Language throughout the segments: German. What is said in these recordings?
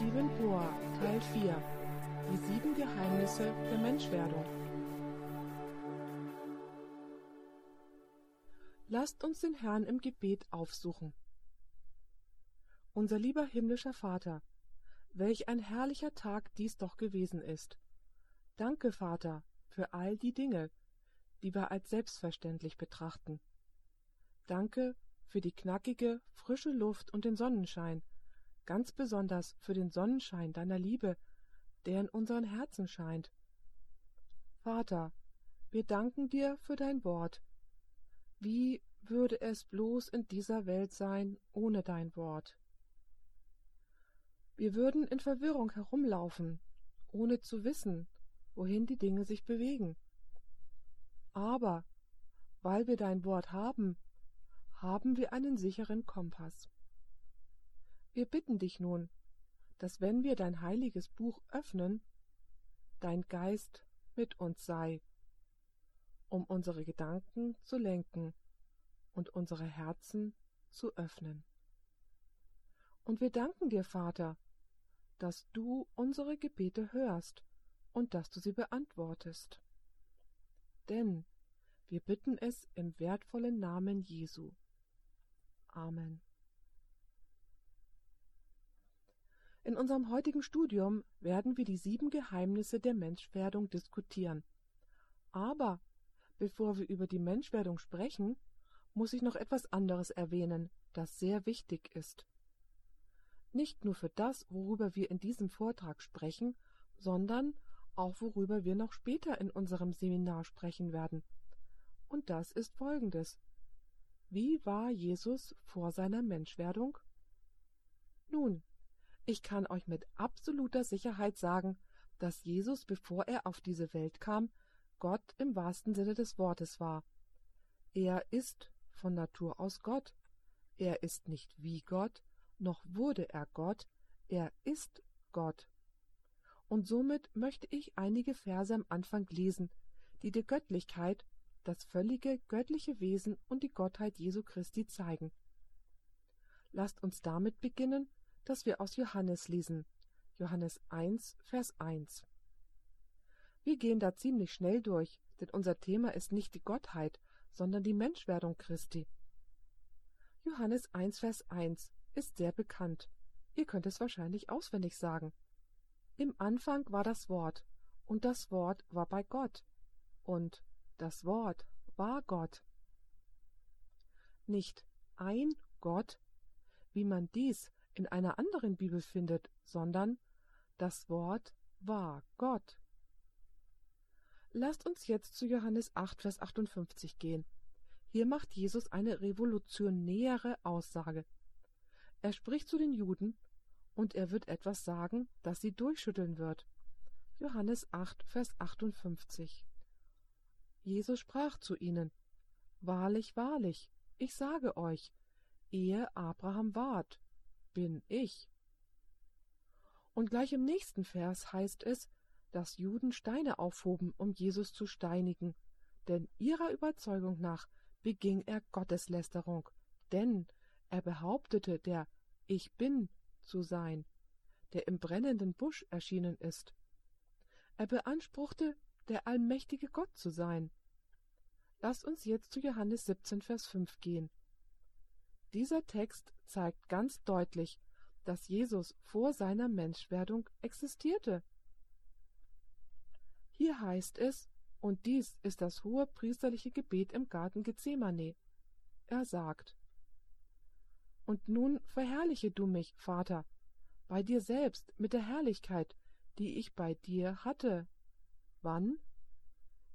Stephen Poor, Teil 4 Die sieben Geheimnisse der Menschwerdung. Lasst uns den Herrn im Gebet aufsuchen. Unser lieber himmlischer Vater, welch ein herrlicher Tag dies doch gewesen ist. Danke, Vater, für all die Dinge, die wir als selbstverständlich betrachten. Danke für die knackige, frische Luft und den Sonnenschein, ganz besonders für den Sonnenschein deiner Liebe, der in unseren Herzen scheint. Vater, wir danken dir für dein Wort. Wie würde es bloß in dieser Welt sein ohne dein Wort? Wir würden in Verwirrung herumlaufen, ohne zu wissen, wohin die Dinge sich bewegen. Aber weil wir dein Wort haben, haben wir einen sicheren Kompass. Wir bitten dich nun, dass wenn wir dein heiliges Buch öffnen, dein Geist mit uns sei, um unsere Gedanken zu lenken und unsere Herzen zu öffnen. Und wir danken dir, Vater, dass du unsere Gebete hörst und dass du sie beantwortest. Denn wir bitten es im wertvollen Namen Jesu. Amen. In unserem heutigen Studium werden wir die sieben Geheimnisse der Menschwerdung diskutieren. Aber bevor wir über die Menschwerdung sprechen, muss ich noch etwas anderes erwähnen, das sehr wichtig ist. Nicht nur für das, worüber wir in diesem Vortrag sprechen, sondern auch worüber wir noch später in unserem Seminar sprechen werden. Und das ist folgendes. Wie war Jesus vor seiner Menschwerdung? Nun, ich kann euch mit absoluter Sicherheit sagen, dass Jesus, bevor er auf diese Welt kam, Gott im wahrsten Sinne des Wortes war. Er ist von Natur aus Gott. Er ist nicht wie Gott, noch wurde er Gott, er ist Gott. Und somit möchte ich einige Verse am Anfang lesen, die die Göttlichkeit das völlige göttliche Wesen und die Gottheit Jesu Christi zeigen. Lasst uns damit beginnen, dass wir aus Johannes lesen. Johannes 1, Vers 1. Wir gehen da ziemlich schnell durch, denn unser Thema ist nicht die Gottheit, sondern die Menschwerdung Christi. Johannes 1, Vers 1 ist sehr bekannt. Ihr könnt es wahrscheinlich auswendig sagen. Im Anfang war das Wort, und das Wort war bei Gott, und das Wort war Gott. Nicht ein Gott, wie man dies in einer anderen Bibel findet, sondern das Wort war Gott. Lasst uns jetzt zu Johannes 8, Vers 58 gehen. Hier macht Jesus eine revolutionäre Aussage. Er spricht zu den Juden und er wird etwas sagen, das sie durchschütteln wird. Johannes 8, Vers 58. Jesus sprach zu ihnen, Wahrlich, wahrlich, ich sage euch, ehe Abraham ward, bin ich. Und gleich im nächsten Vers heißt es, dass Juden Steine aufhoben, um Jesus zu steinigen, denn ihrer Überzeugung nach beging er Gotteslästerung, denn er behauptete, der Ich bin zu sein, der im brennenden Busch erschienen ist. Er beanspruchte, der allmächtige Gott zu sein. Lasst uns jetzt zu Johannes 17, Vers 5 gehen. Dieser Text zeigt ganz deutlich, dass Jesus vor seiner Menschwerdung existierte. Hier heißt es, und dies ist das hohe priesterliche Gebet im Garten Gethsemane. Er sagt, Und nun verherrliche du mich, Vater, bei dir selbst mit der Herrlichkeit, die ich bei dir hatte. Wann?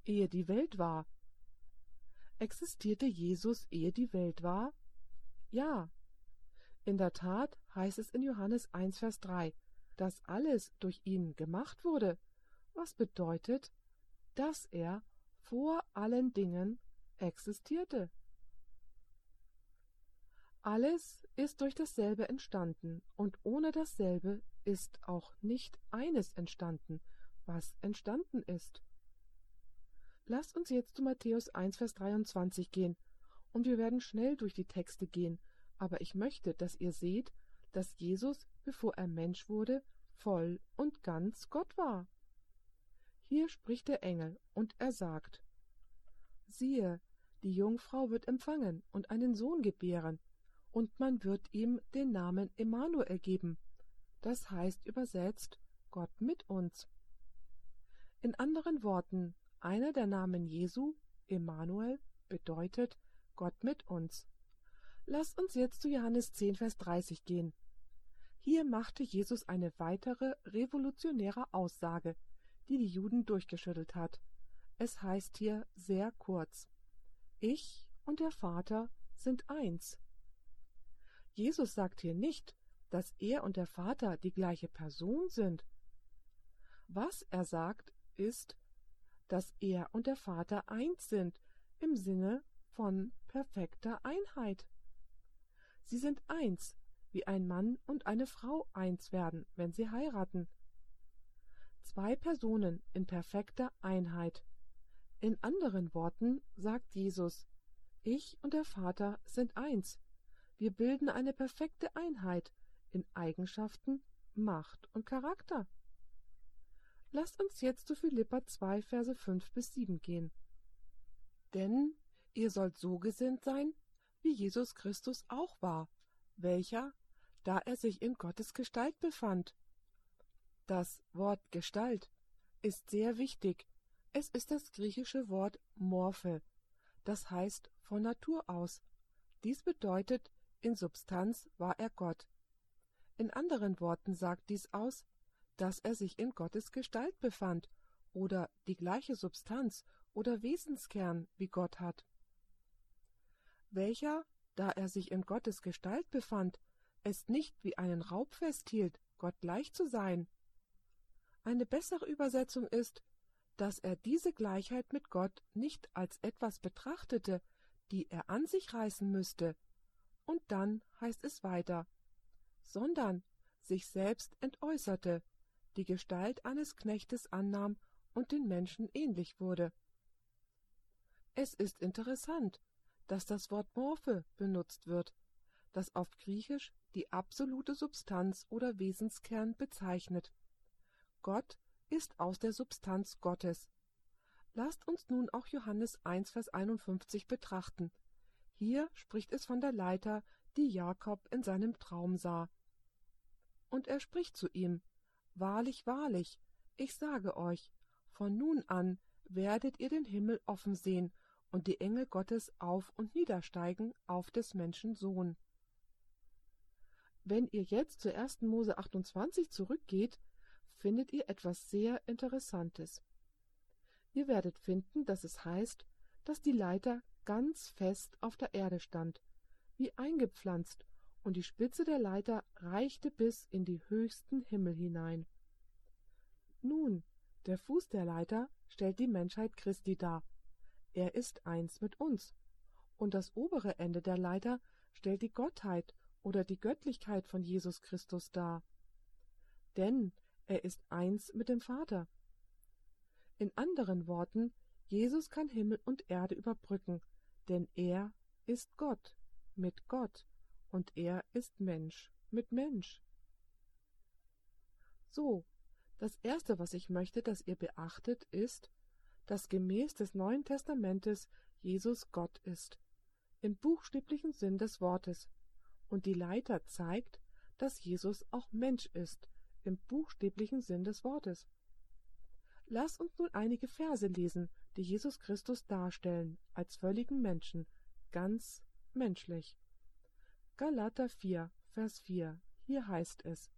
Ehe die Welt war. Existierte Jesus, ehe die Welt war? Ja. In der Tat heißt es in Johannes 1, Vers 3, dass alles durch ihn gemacht wurde, was bedeutet, dass er vor allen Dingen existierte. Alles ist durch dasselbe entstanden, und ohne dasselbe ist auch nicht eines entstanden, was entstanden ist. Lasst uns jetzt zu Matthäus 1, Vers 23 gehen, und wir werden schnell durch die Texte gehen, aber ich möchte, dass ihr seht, dass Jesus, bevor er Mensch wurde, voll und ganz Gott war. Hier spricht der Engel, und er sagt, siehe, die Jungfrau wird empfangen und einen Sohn gebären, und man wird ihm den Namen Emmanuel geben, das heißt übersetzt Gott mit uns. In anderen Worten, einer der Namen Jesu, Emmanuel, bedeutet Gott mit uns. Lasst uns jetzt zu Johannes 10, Vers 30 gehen. Hier machte Jesus eine weitere revolutionäre Aussage, die die Juden durchgeschüttelt hat. Es heißt hier sehr kurz. Ich und der Vater sind eins. Jesus sagt hier nicht, dass er und der Vater die gleiche Person sind. Was er sagt, ist, dass er und der Vater eins sind im Sinne von perfekter Einheit. Sie sind eins, wie ein Mann und eine Frau eins werden, wenn sie heiraten. Zwei Personen in perfekter Einheit. In anderen Worten sagt Jesus, ich und der Vater sind eins. Wir bilden eine perfekte Einheit in Eigenschaften, Macht und Charakter. Lasst uns jetzt zu Philippa 2, Verse 5 bis 7 gehen. Denn ihr sollt so gesinnt sein, wie Jesus Christus auch war, welcher, da er sich in Gottes Gestalt befand. Das Wort Gestalt ist sehr wichtig, es ist das griechische Wort Morphe, das heißt von Natur aus. Dies bedeutet, in Substanz war er Gott. In anderen Worten sagt dies aus, dass er sich in Gottes Gestalt befand oder die gleiche Substanz oder Wesenskern wie Gott hat. Welcher, da er sich in Gottes Gestalt befand, es nicht wie einen Raub festhielt, Gott gleich zu sein. Eine bessere Übersetzung ist, dass er diese Gleichheit mit Gott nicht als etwas betrachtete, die er an sich reißen müsste, und dann heißt es weiter, sondern sich selbst entäußerte, die Gestalt eines Knechtes annahm und den Menschen ähnlich wurde. Es ist interessant, dass das Wort Morphe benutzt wird, das auf Griechisch die absolute Substanz oder Wesenskern bezeichnet. Gott ist aus der Substanz Gottes. Lasst uns nun auch Johannes 1, Vers 51 betrachten. Hier spricht es von der Leiter, die Jakob in seinem Traum sah. Und er spricht zu ihm, Wahrlich, wahrlich, ich sage euch, von nun an werdet ihr den Himmel offen sehen und die Engel Gottes auf und niedersteigen auf des Menschen Sohn. Wenn ihr jetzt zur ersten Mose 28 zurückgeht, findet ihr etwas sehr Interessantes. Ihr werdet finden, dass es heißt, dass die Leiter ganz fest auf der Erde stand, wie eingepflanzt, und die Spitze der Leiter reichte bis in die höchsten Himmel hinein. Nun, der Fuß der Leiter stellt die Menschheit Christi dar. Er ist eins mit uns. Und das obere Ende der Leiter stellt die Gottheit oder die Göttlichkeit von Jesus Christus dar. Denn er ist eins mit dem Vater. In anderen Worten, Jesus kann Himmel und Erde überbrücken, denn er ist Gott mit Gott und er ist Mensch mit Mensch. So, das Erste, was ich möchte, dass ihr beachtet, ist, dass gemäß des Neuen Testamentes Jesus Gott ist, im buchstäblichen Sinn des Wortes, und die Leiter zeigt, dass Jesus auch Mensch ist, im buchstäblichen Sinn des Wortes. Lass uns nun einige Verse lesen, die Jesus Christus darstellen, als völligen Menschen, ganz menschlich. Galater 4, Vers 4, hier heißt es,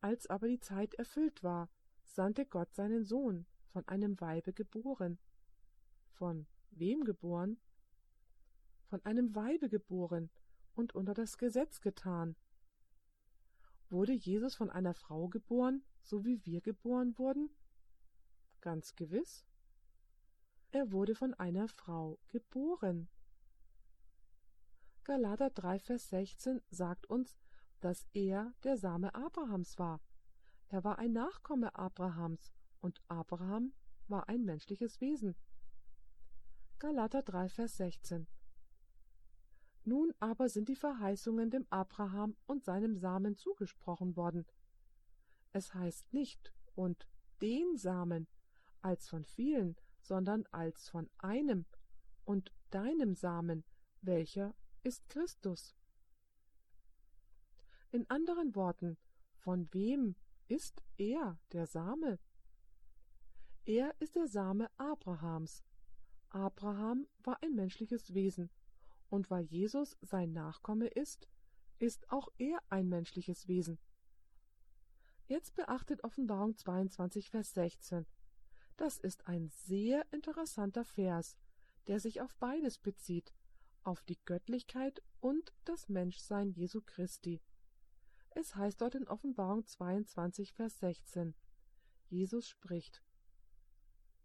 Als aber die Zeit erfüllt war, sandte Gott seinen Sohn, von einem Weibe geboren. Von wem geboren? Von einem Weibe geboren und unter das Gesetz getan, Wurde Jesus von einer Frau geboren, so wie wir geboren wurden? Ganz gewiss. Er wurde von einer Frau geboren. Galater 3, Vers 16 sagt uns, dass er der Same Abrahams war. Er war ein Nachkomme Abrahams und Abraham war ein menschliches Wesen. Galater 3, Vers 16 nun aber sind die Verheißungen dem Abraham und seinem Samen zugesprochen worden. Es heißt nicht und den Samen als von vielen, sondern als von einem und deinem Samen, welcher ist Christus. In anderen Worten, von wem ist er der Same? Er ist der Same Abrahams. Abraham war ein menschliches Wesen, und weil Jesus sein Nachkomme ist, ist auch er ein menschliches Wesen. Jetzt beachtet Offenbarung 22, Vers 16. Das ist ein sehr interessanter Vers, der sich auf beides bezieht, auf die Göttlichkeit und das Menschsein Jesu Christi. Es heißt dort in Offenbarung 22, Vers 16. Jesus spricht.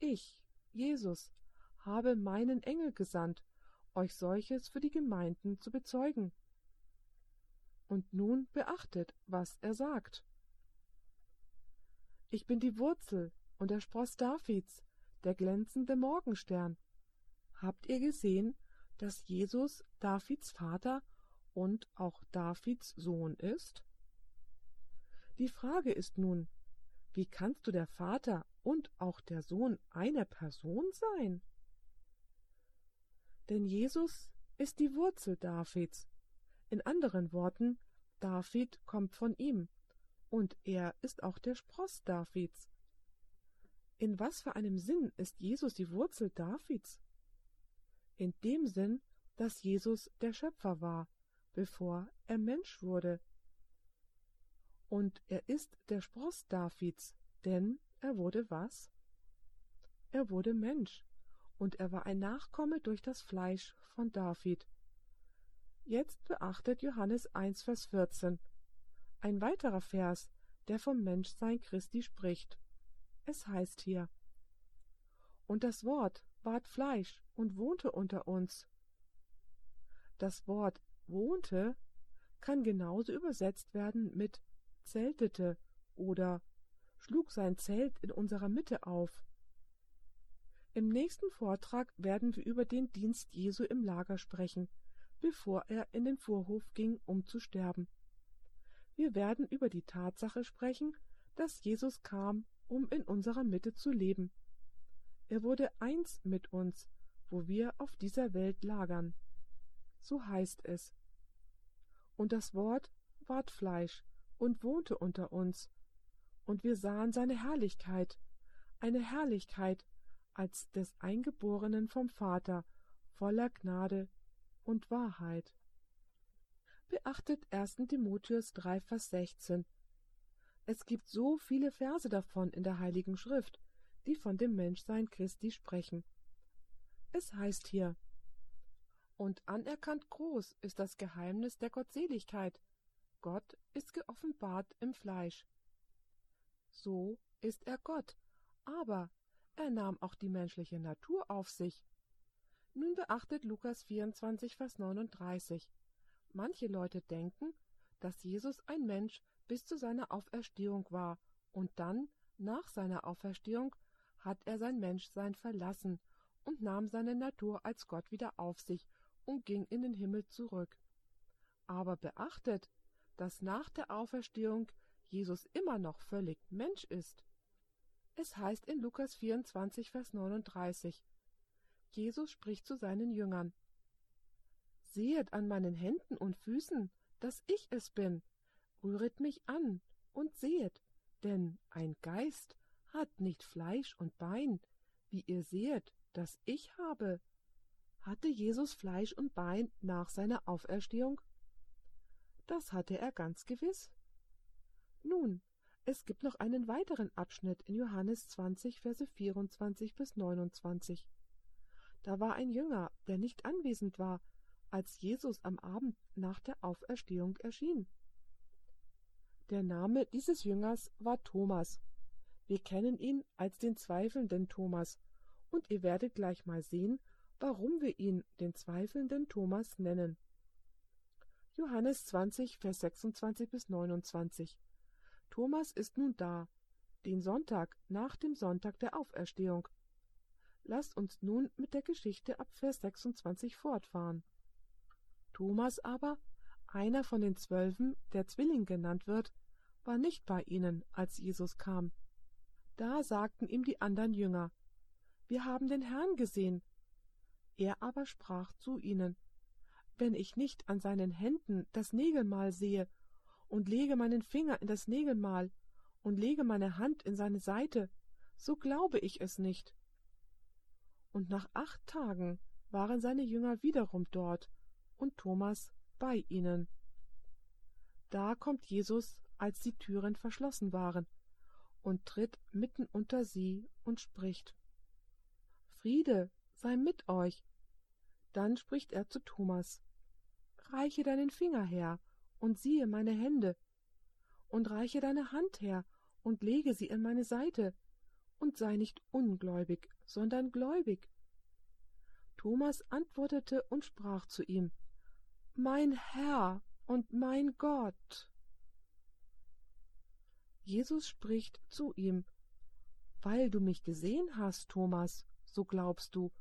Ich, Jesus, habe meinen Engel gesandt, euch solches für die Gemeinden zu bezeugen. Und nun beachtet, was er sagt. Ich bin die Wurzel und der Spross Davids, der glänzende Morgenstern. Habt ihr gesehen, dass Jesus Davids Vater und auch Davids Sohn ist? Die Frage ist nun, wie kannst du der Vater und auch der Sohn einer Person sein? Denn Jesus ist die Wurzel Davids. In anderen Worten, David kommt von ihm und er ist auch der Spross Davids. In was für einem Sinn ist Jesus die Wurzel Davids? In dem Sinn, dass Jesus der Schöpfer war, bevor er Mensch wurde. Und er ist der Spross Davids, denn er wurde was? Er wurde Mensch, und er war ein Nachkomme durch das Fleisch von David. Jetzt beachtet Johannes 1, Vers 14. Ein weiterer Vers, der vom Menschsein Christi spricht. Es heißt hier, Und das Wort ward Fleisch und wohnte unter uns. Das Wort wohnte kann genauso übersetzt werden mit zeltete oder schlug sein Zelt in unserer Mitte auf. Im nächsten Vortrag werden wir über den Dienst Jesu im Lager sprechen, bevor er in den Vorhof ging, um zu sterben. Wir werden über die Tatsache sprechen, dass Jesus kam, um in unserer Mitte zu leben. Er wurde eins mit uns, wo wir auf dieser Welt lagern. So heißt es. Und das Wort ward Fleisch und wohnte unter uns, und wir sahen seine Herrlichkeit, eine Herrlichkeit als des Eingeborenen vom Vater, voller Gnade und Wahrheit beachtet 1. Timotheus 3, Vers 16. Es gibt so viele Verse davon in der Heiligen Schrift, die von dem Menschsein Christi sprechen. Es heißt hier, und anerkannt groß ist das Geheimnis der Gottseligkeit. Gott ist geoffenbart im Fleisch. So ist er Gott, aber er nahm auch die menschliche Natur auf sich. Nun beachtet Lukas 24, Vers 39. Manche Leute denken, dass Jesus ein Mensch bis zu seiner Auferstehung war und dann, nach seiner Auferstehung, hat er sein Menschsein verlassen und nahm seine Natur als Gott wieder auf sich und ging in den Himmel zurück. Aber beachtet, dass nach der Auferstehung Jesus immer noch völlig Mensch ist. Es heißt in Lukas 24, Vers 39, Jesus spricht zu seinen Jüngern, Sehet an meinen Händen und Füßen, dass ich es bin. Rühret mich an und sehet, denn ein Geist hat nicht Fleisch und Bein, wie ihr sehet, dass ich habe. Hatte Jesus Fleisch und Bein nach seiner Auferstehung? Das hatte er ganz gewiss. Nun, es gibt noch einen weiteren Abschnitt in Johannes 20, Verse 24 bis 29. Da war ein Jünger, der nicht anwesend war, als Jesus am Abend nach der Auferstehung erschien. Der Name dieses Jüngers war Thomas. Wir kennen ihn als den zweifelnden Thomas, und ihr werdet gleich mal sehen, warum wir ihn den zweifelnden Thomas nennen. Johannes 20, Vers 26 bis 29. Thomas ist nun da, den Sonntag nach dem Sonntag der Auferstehung. Lasst uns nun mit der Geschichte ab Vers 26 fortfahren. Thomas aber, einer von den Zwölfen, der Zwilling genannt wird, war nicht bei ihnen, als Jesus kam. Da sagten ihm die andern Jünger, Wir haben den Herrn gesehen. Er aber sprach zu ihnen, Wenn ich nicht an seinen Händen das Nägelmal sehe und lege meinen Finger in das Nägelmal und lege meine Hand in seine Seite, so glaube ich es nicht. Und nach acht Tagen waren seine Jünger wiederum dort und Thomas bei ihnen. Da kommt Jesus, als die Türen verschlossen waren, und tritt mitten unter sie und spricht Friede sei mit euch. Dann spricht er zu Thomas Reiche deinen Finger her und siehe meine Hände, und reiche deine Hand her und lege sie in meine Seite, und sei nicht ungläubig, sondern gläubig. Thomas antwortete und sprach zu ihm Mein Herr und mein Gott. Jesus spricht zu ihm Weil du mich gesehen hast, Thomas, so glaubst du.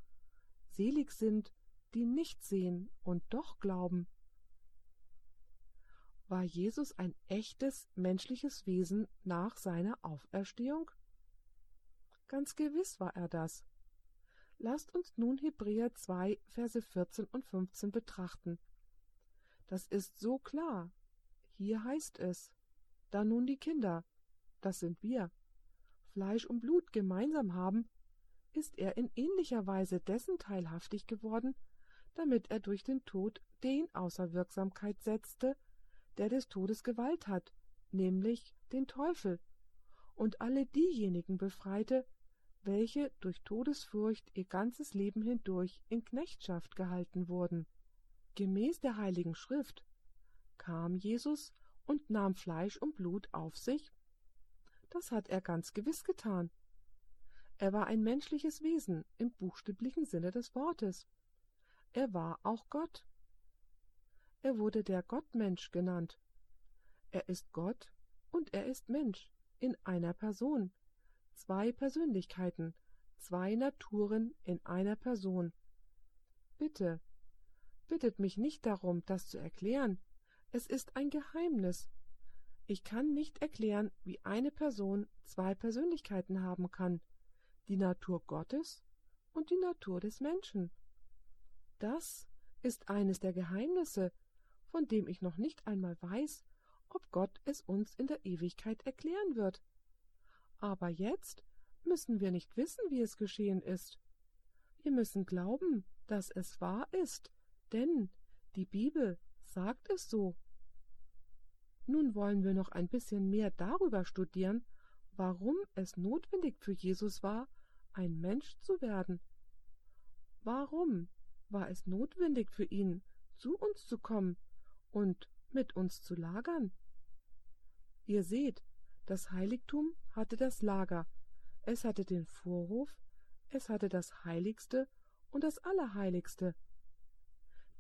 Selig sind, die nicht sehen und doch glauben. War Jesus ein echtes menschliches Wesen nach seiner Auferstehung? Ganz gewiss war er das. Lasst uns nun Hebräer 2, Verse 14 und 15 betrachten. Das ist so klar. Hier heißt es, da nun die Kinder, das sind wir, Fleisch und Blut gemeinsam haben, ist er in ähnlicher Weise dessen teilhaftig geworden, damit er durch den Tod den außer Wirksamkeit setzte, der des Todes Gewalt hat, nämlich den Teufel, und alle diejenigen befreite, welche durch Todesfurcht ihr ganzes Leben hindurch in Knechtschaft gehalten wurden. Gemäß der heiligen Schrift kam Jesus und nahm Fleisch und Blut auf sich das hat er ganz gewiss getan. Er war ein menschliches Wesen im buchstäblichen Sinne des Wortes. Er war auch Gott. Er wurde der Gottmensch genannt. Er ist Gott und er ist Mensch in einer Person. Zwei Persönlichkeiten, zwei Naturen in einer Person. Bitte, bittet mich nicht darum, das zu erklären. Es ist ein Geheimnis, ich kann nicht erklären, wie eine Person zwei Persönlichkeiten haben kann, die Natur Gottes und die Natur des Menschen. Das ist eines der Geheimnisse, von dem ich noch nicht einmal weiß, ob Gott es uns in der Ewigkeit erklären wird. Aber jetzt müssen wir nicht wissen, wie es geschehen ist. Wir müssen glauben, dass es wahr ist, denn die Bibel sagt es so. Nun wollen wir noch ein bisschen mehr darüber studieren, warum es notwendig für Jesus war, ein Mensch zu werden. Warum war es notwendig für ihn, zu uns zu kommen und mit uns zu lagern? Ihr seht, das Heiligtum hatte das Lager, es hatte den Vorhof, es hatte das Heiligste und das Allerheiligste.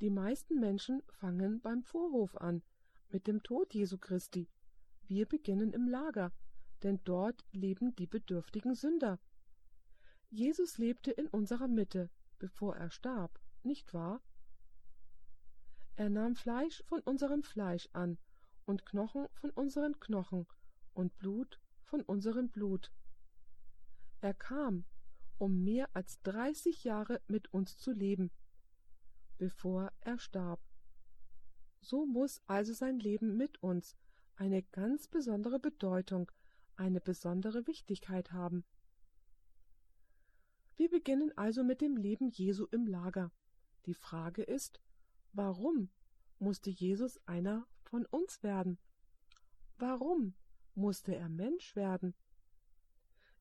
Die meisten Menschen fangen beim Vorhof an, mit dem Tod Jesu Christi. Wir beginnen im Lager, denn dort leben die bedürftigen Sünder. Jesus lebte in unserer Mitte, bevor er starb, nicht wahr? Er nahm Fleisch von unserem Fleisch an und Knochen von unseren Knochen und Blut von unserem Blut. Er kam, um mehr als dreißig Jahre mit uns zu leben, bevor er starb. So muss also sein Leben mit uns eine ganz besondere Bedeutung, eine besondere Wichtigkeit haben. Wir beginnen also mit dem Leben Jesu im Lager. Die Frage ist, warum musste Jesus einer von uns werden? Warum musste er Mensch werden?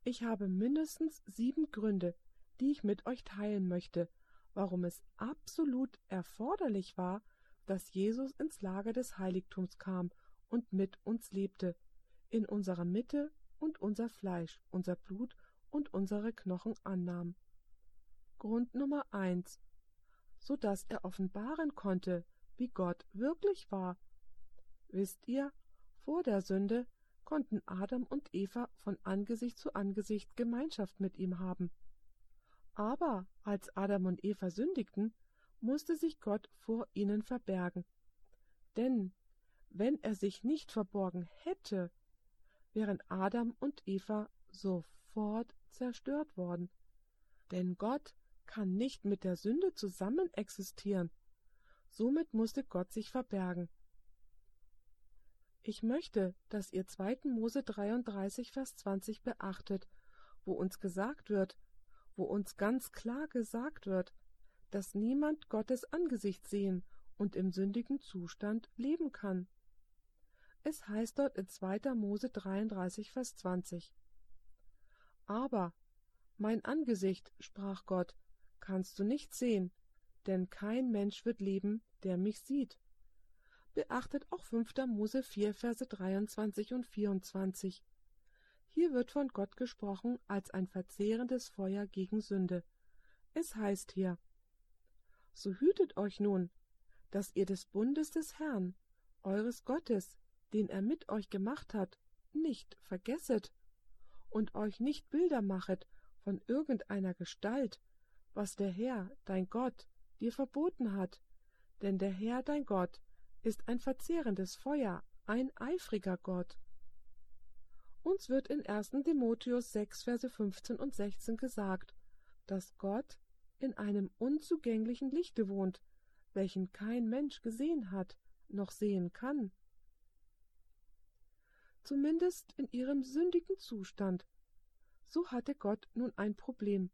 Ich habe mindestens sieben Gründe, die ich mit euch teilen möchte, warum es absolut erforderlich war, dass Jesus ins Lager des Heiligtums kam und mit uns lebte, in unserer Mitte und unser Fleisch, unser Blut und unsere Knochen annahm. Grund Nummer eins, so dass er offenbaren konnte, wie Gott wirklich war. Wisst ihr, vor der Sünde konnten Adam und Eva von Angesicht zu Angesicht Gemeinschaft mit ihm haben. Aber als Adam und Eva sündigten, musste sich Gott vor ihnen verbergen. Denn wenn er sich nicht verborgen hätte, wären Adam und Eva sofort zerstört worden. Denn Gott kann nicht mit der Sünde zusammen existieren. Somit musste Gott sich verbergen. Ich möchte, dass ihr 2. Mose 33, Vers 20 beachtet, wo uns gesagt wird, wo uns ganz klar gesagt wird, dass niemand Gottes Angesicht sehen und im sündigen Zustand leben kann. Es heißt dort in 2. Mose 33, Vers 20. Aber mein Angesicht, sprach Gott, kannst du nicht sehen, denn kein Mensch wird leben, der mich sieht. Beachtet auch 5. Mose 4, Verse 23 und 24. Hier wird von Gott gesprochen als ein verzehrendes Feuer gegen Sünde. Es heißt hier, So hütet euch nun, dass ihr des Bundes des Herrn, eures Gottes, den er mit euch gemacht hat, nicht vergesset und euch nicht Bilder machet von irgendeiner Gestalt, was der Herr, dein Gott, dir verboten hat, denn der Herr, dein Gott, ist ein verzehrendes Feuer, ein eifriger Gott. Uns wird in 1. Timotheus 6, Verse 15 und 16 gesagt, dass Gott in einem unzugänglichen Lichte wohnt, welchen kein Mensch gesehen hat, noch sehen kann. Zumindest in ihrem sündigen Zustand so hatte Gott nun ein Problem.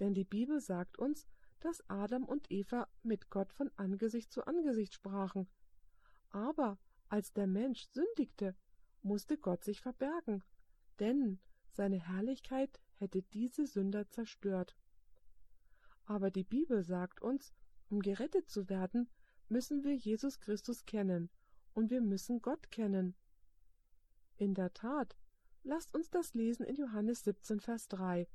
Denn die Bibel sagt uns, dass Adam und Eva mit Gott von Angesicht zu Angesicht sprachen. Aber als der Mensch sündigte, musste Gott sich verbergen, denn seine Herrlichkeit hätte diese Sünder zerstört. Aber die Bibel sagt uns, um gerettet zu werden, müssen wir Jesus Christus kennen, und wir müssen Gott kennen. In der Tat, Lasst uns das lesen in Johannes 17, Vers 3.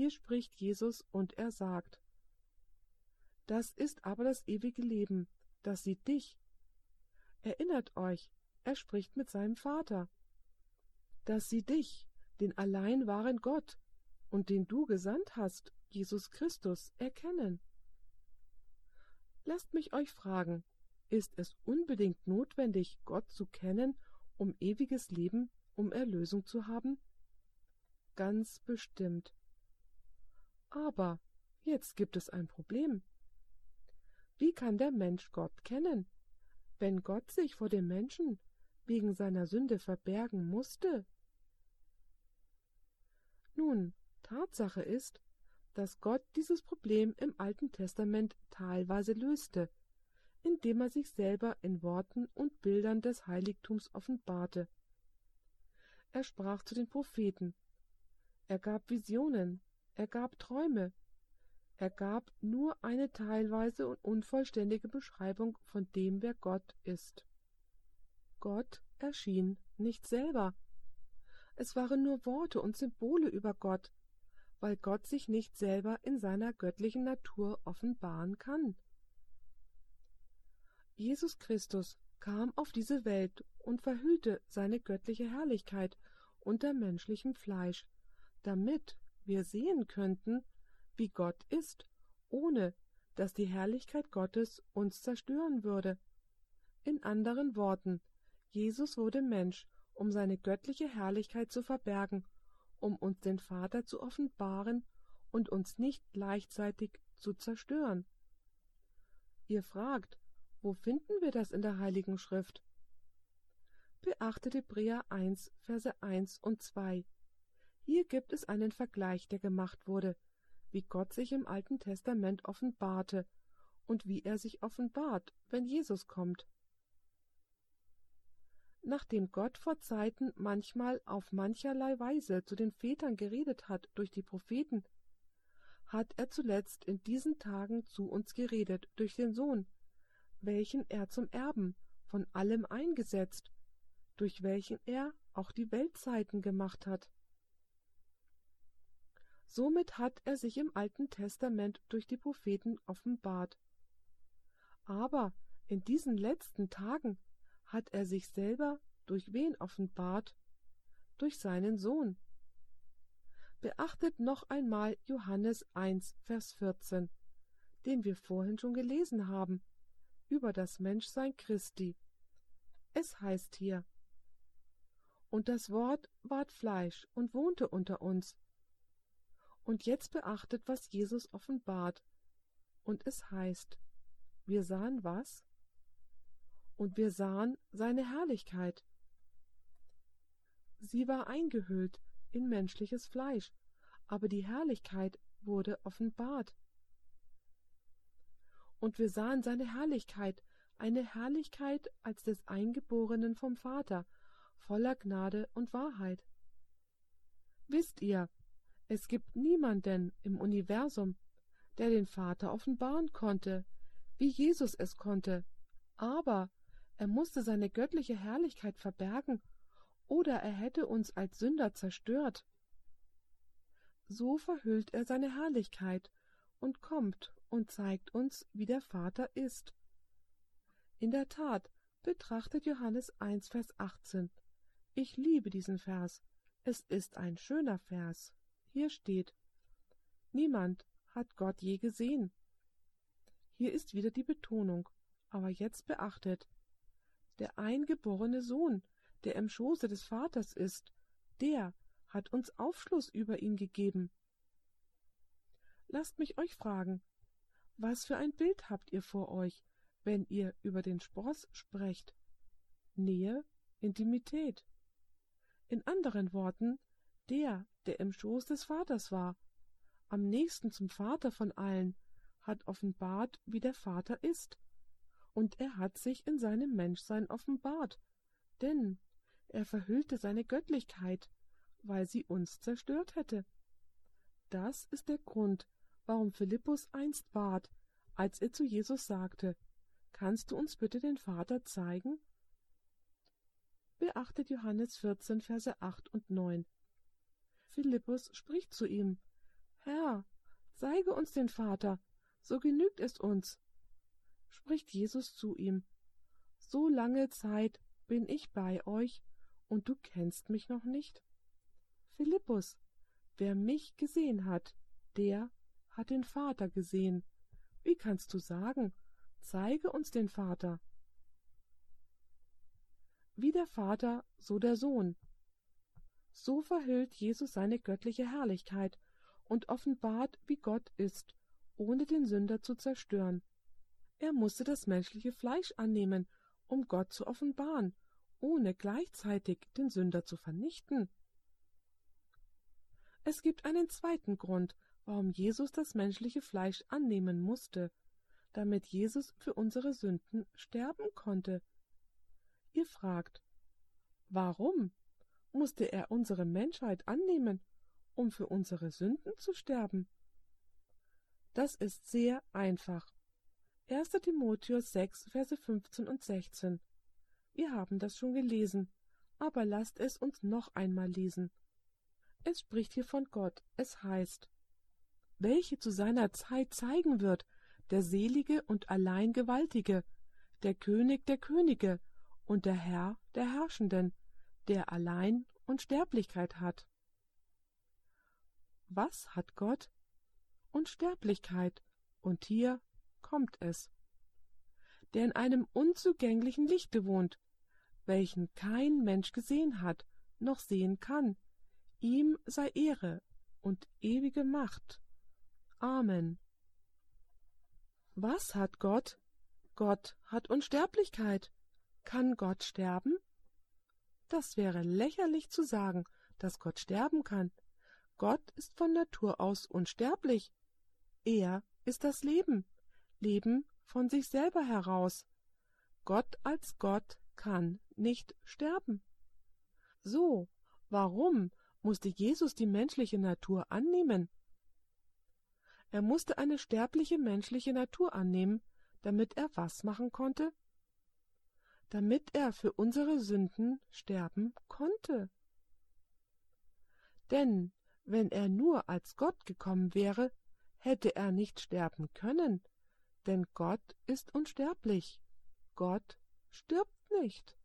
Hier spricht Jesus und er sagt, Das ist aber das ewige Leben, das sie dich. Erinnert euch, er spricht mit seinem Vater, dass sie dich, den allein wahren Gott und den du gesandt hast, Jesus Christus, erkennen. Lasst mich euch fragen, ist es unbedingt notwendig, Gott zu kennen, um ewiges Leben um Erlösung zu haben? Ganz bestimmt. Aber jetzt gibt es ein Problem. Wie kann der Mensch Gott kennen, wenn Gott sich vor dem Menschen wegen seiner Sünde verbergen musste? Nun, Tatsache ist, dass Gott dieses Problem im Alten Testament teilweise löste, indem er sich selber in Worten und Bildern des Heiligtums offenbarte er sprach zu den Propheten, er gab Visionen, er gab Träume, er gab nur eine teilweise und unvollständige Beschreibung von dem, wer Gott ist. Gott erschien nicht selber. Es waren nur Worte und Symbole über Gott, weil Gott sich nicht selber in seiner göttlichen Natur offenbaren kann. Jesus Christus kam auf diese Welt und verhüllte seine göttliche Herrlichkeit unter menschlichem Fleisch, damit wir sehen könnten, wie Gott ist, ohne dass die Herrlichkeit Gottes uns zerstören würde. In anderen Worten, Jesus wurde Mensch, um seine göttliche Herrlichkeit zu verbergen, um uns den Vater zu offenbaren und uns nicht gleichzeitig zu zerstören. Ihr fragt, wo finden wir das in der Heiligen Schrift? Beachtet Hebräer 1, Verse 1 und 2. Hier gibt es einen Vergleich, der gemacht wurde, wie Gott sich im Alten Testament offenbarte und wie er sich offenbart, wenn Jesus kommt. Nachdem Gott vor Zeiten manchmal auf mancherlei Weise zu den Vätern geredet hat durch die Propheten, hat er zuletzt in diesen Tagen zu uns geredet durch den Sohn, welchen er zum Erben von allem eingesetzt, durch welchen er auch die Weltzeiten gemacht hat. Somit hat er sich im Alten Testament durch die Propheten offenbart. Aber in diesen letzten Tagen hat er sich selber durch wen offenbart? Durch seinen Sohn. Beachtet noch einmal Johannes 1, Vers 14, den wir vorhin schon gelesen haben über das Menschsein Christi. Es heißt hier, Und das Wort ward Fleisch und wohnte unter uns. Und jetzt beachtet, was Jesus offenbart. Und es heißt, wir sahen was? Und wir sahen seine Herrlichkeit. Sie war eingehüllt in menschliches Fleisch, aber die Herrlichkeit wurde offenbart. Und wir sahen seine Herrlichkeit, eine Herrlichkeit als des Eingeborenen vom Vater, voller Gnade und Wahrheit. Wisst ihr, es gibt niemanden im Universum, der den Vater offenbaren konnte, wie Jesus es konnte, aber er musste seine göttliche Herrlichkeit verbergen, oder er hätte uns als Sünder zerstört. So verhüllt er seine Herrlichkeit und kommt und zeigt uns, wie der Vater ist. In der Tat, betrachtet Johannes 1, Vers 18. Ich liebe diesen Vers. Es ist ein schöner Vers. Hier steht, Niemand hat Gott je gesehen. Hier ist wieder die Betonung, aber jetzt beachtet. Der eingeborene Sohn, der im Schoße des Vaters ist, der hat uns Aufschluss über ihn gegeben. Lasst mich euch fragen, was für ein Bild habt ihr vor euch, wenn ihr über den Spross sprecht? Nähe, Intimität. In anderen Worten, der, der im Schoß des Vaters war, am nächsten zum Vater von allen, hat offenbart, wie der Vater ist. Und er hat sich in seinem Menschsein offenbart, denn er verhüllte seine Göttlichkeit, weil sie uns zerstört hätte. Das ist der Grund, warum Philippus einst bat, als er zu Jesus sagte, Kannst du uns bitte den Vater zeigen? Beachtet Johannes 14, Verse 8 und 9. Philippus spricht zu ihm, Herr, zeige uns den Vater, so genügt es uns. Spricht Jesus zu ihm, So lange Zeit bin ich bei euch, und du kennst mich noch nicht? Philippus, wer mich gesehen hat, der hat den Vater gesehen. Wie kannst du sagen, zeige uns den Vater? Wie der Vater, so der Sohn. So verhüllt Jesus seine göttliche Herrlichkeit und offenbart, wie Gott ist, ohne den Sünder zu zerstören. Er musste das menschliche Fleisch annehmen, um Gott zu offenbaren, ohne gleichzeitig den Sünder zu vernichten. Es gibt einen zweiten Grund, warum Jesus das menschliche Fleisch annehmen musste, damit Jesus für unsere Sünden sterben konnte. Ihr fragt, warum musste er unsere Menschheit annehmen, um für unsere Sünden zu sterben? Das ist sehr einfach. 1. Timotheus 6, Verse 15 und 16. Wir haben das schon gelesen, aber lasst es uns noch einmal lesen. Es spricht hier von Gott, es heißt, welche zu seiner Zeit zeigen wird, der Selige und allein Gewaltige, der König der Könige und der Herr der Herrschenden, der allein Unsterblichkeit hat. Was hat Gott? Unsterblichkeit, und hier kommt es. Der in einem unzugänglichen Lichte wohnt, welchen kein Mensch gesehen hat, noch sehen kann. Ihm sei Ehre und ewige Macht. Amen. Was hat Gott? Gott hat Unsterblichkeit. Kann Gott sterben? Das wäre lächerlich zu sagen, dass Gott sterben kann. Gott ist von Natur aus unsterblich. Er ist das Leben, Leben von sich selber heraus. Gott als Gott kann nicht sterben. So, warum musste Jesus die menschliche Natur annehmen? Er musste eine sterbliche menschliche Natur annehmen, damit er was machen konnte? Damit er für unsere Sünden sterben konnte. Denn wenn er nur als Gott gekommen wäre, hätte er nicht sterben können, denn Gott ist unsterblich. Gott stirbt nicht.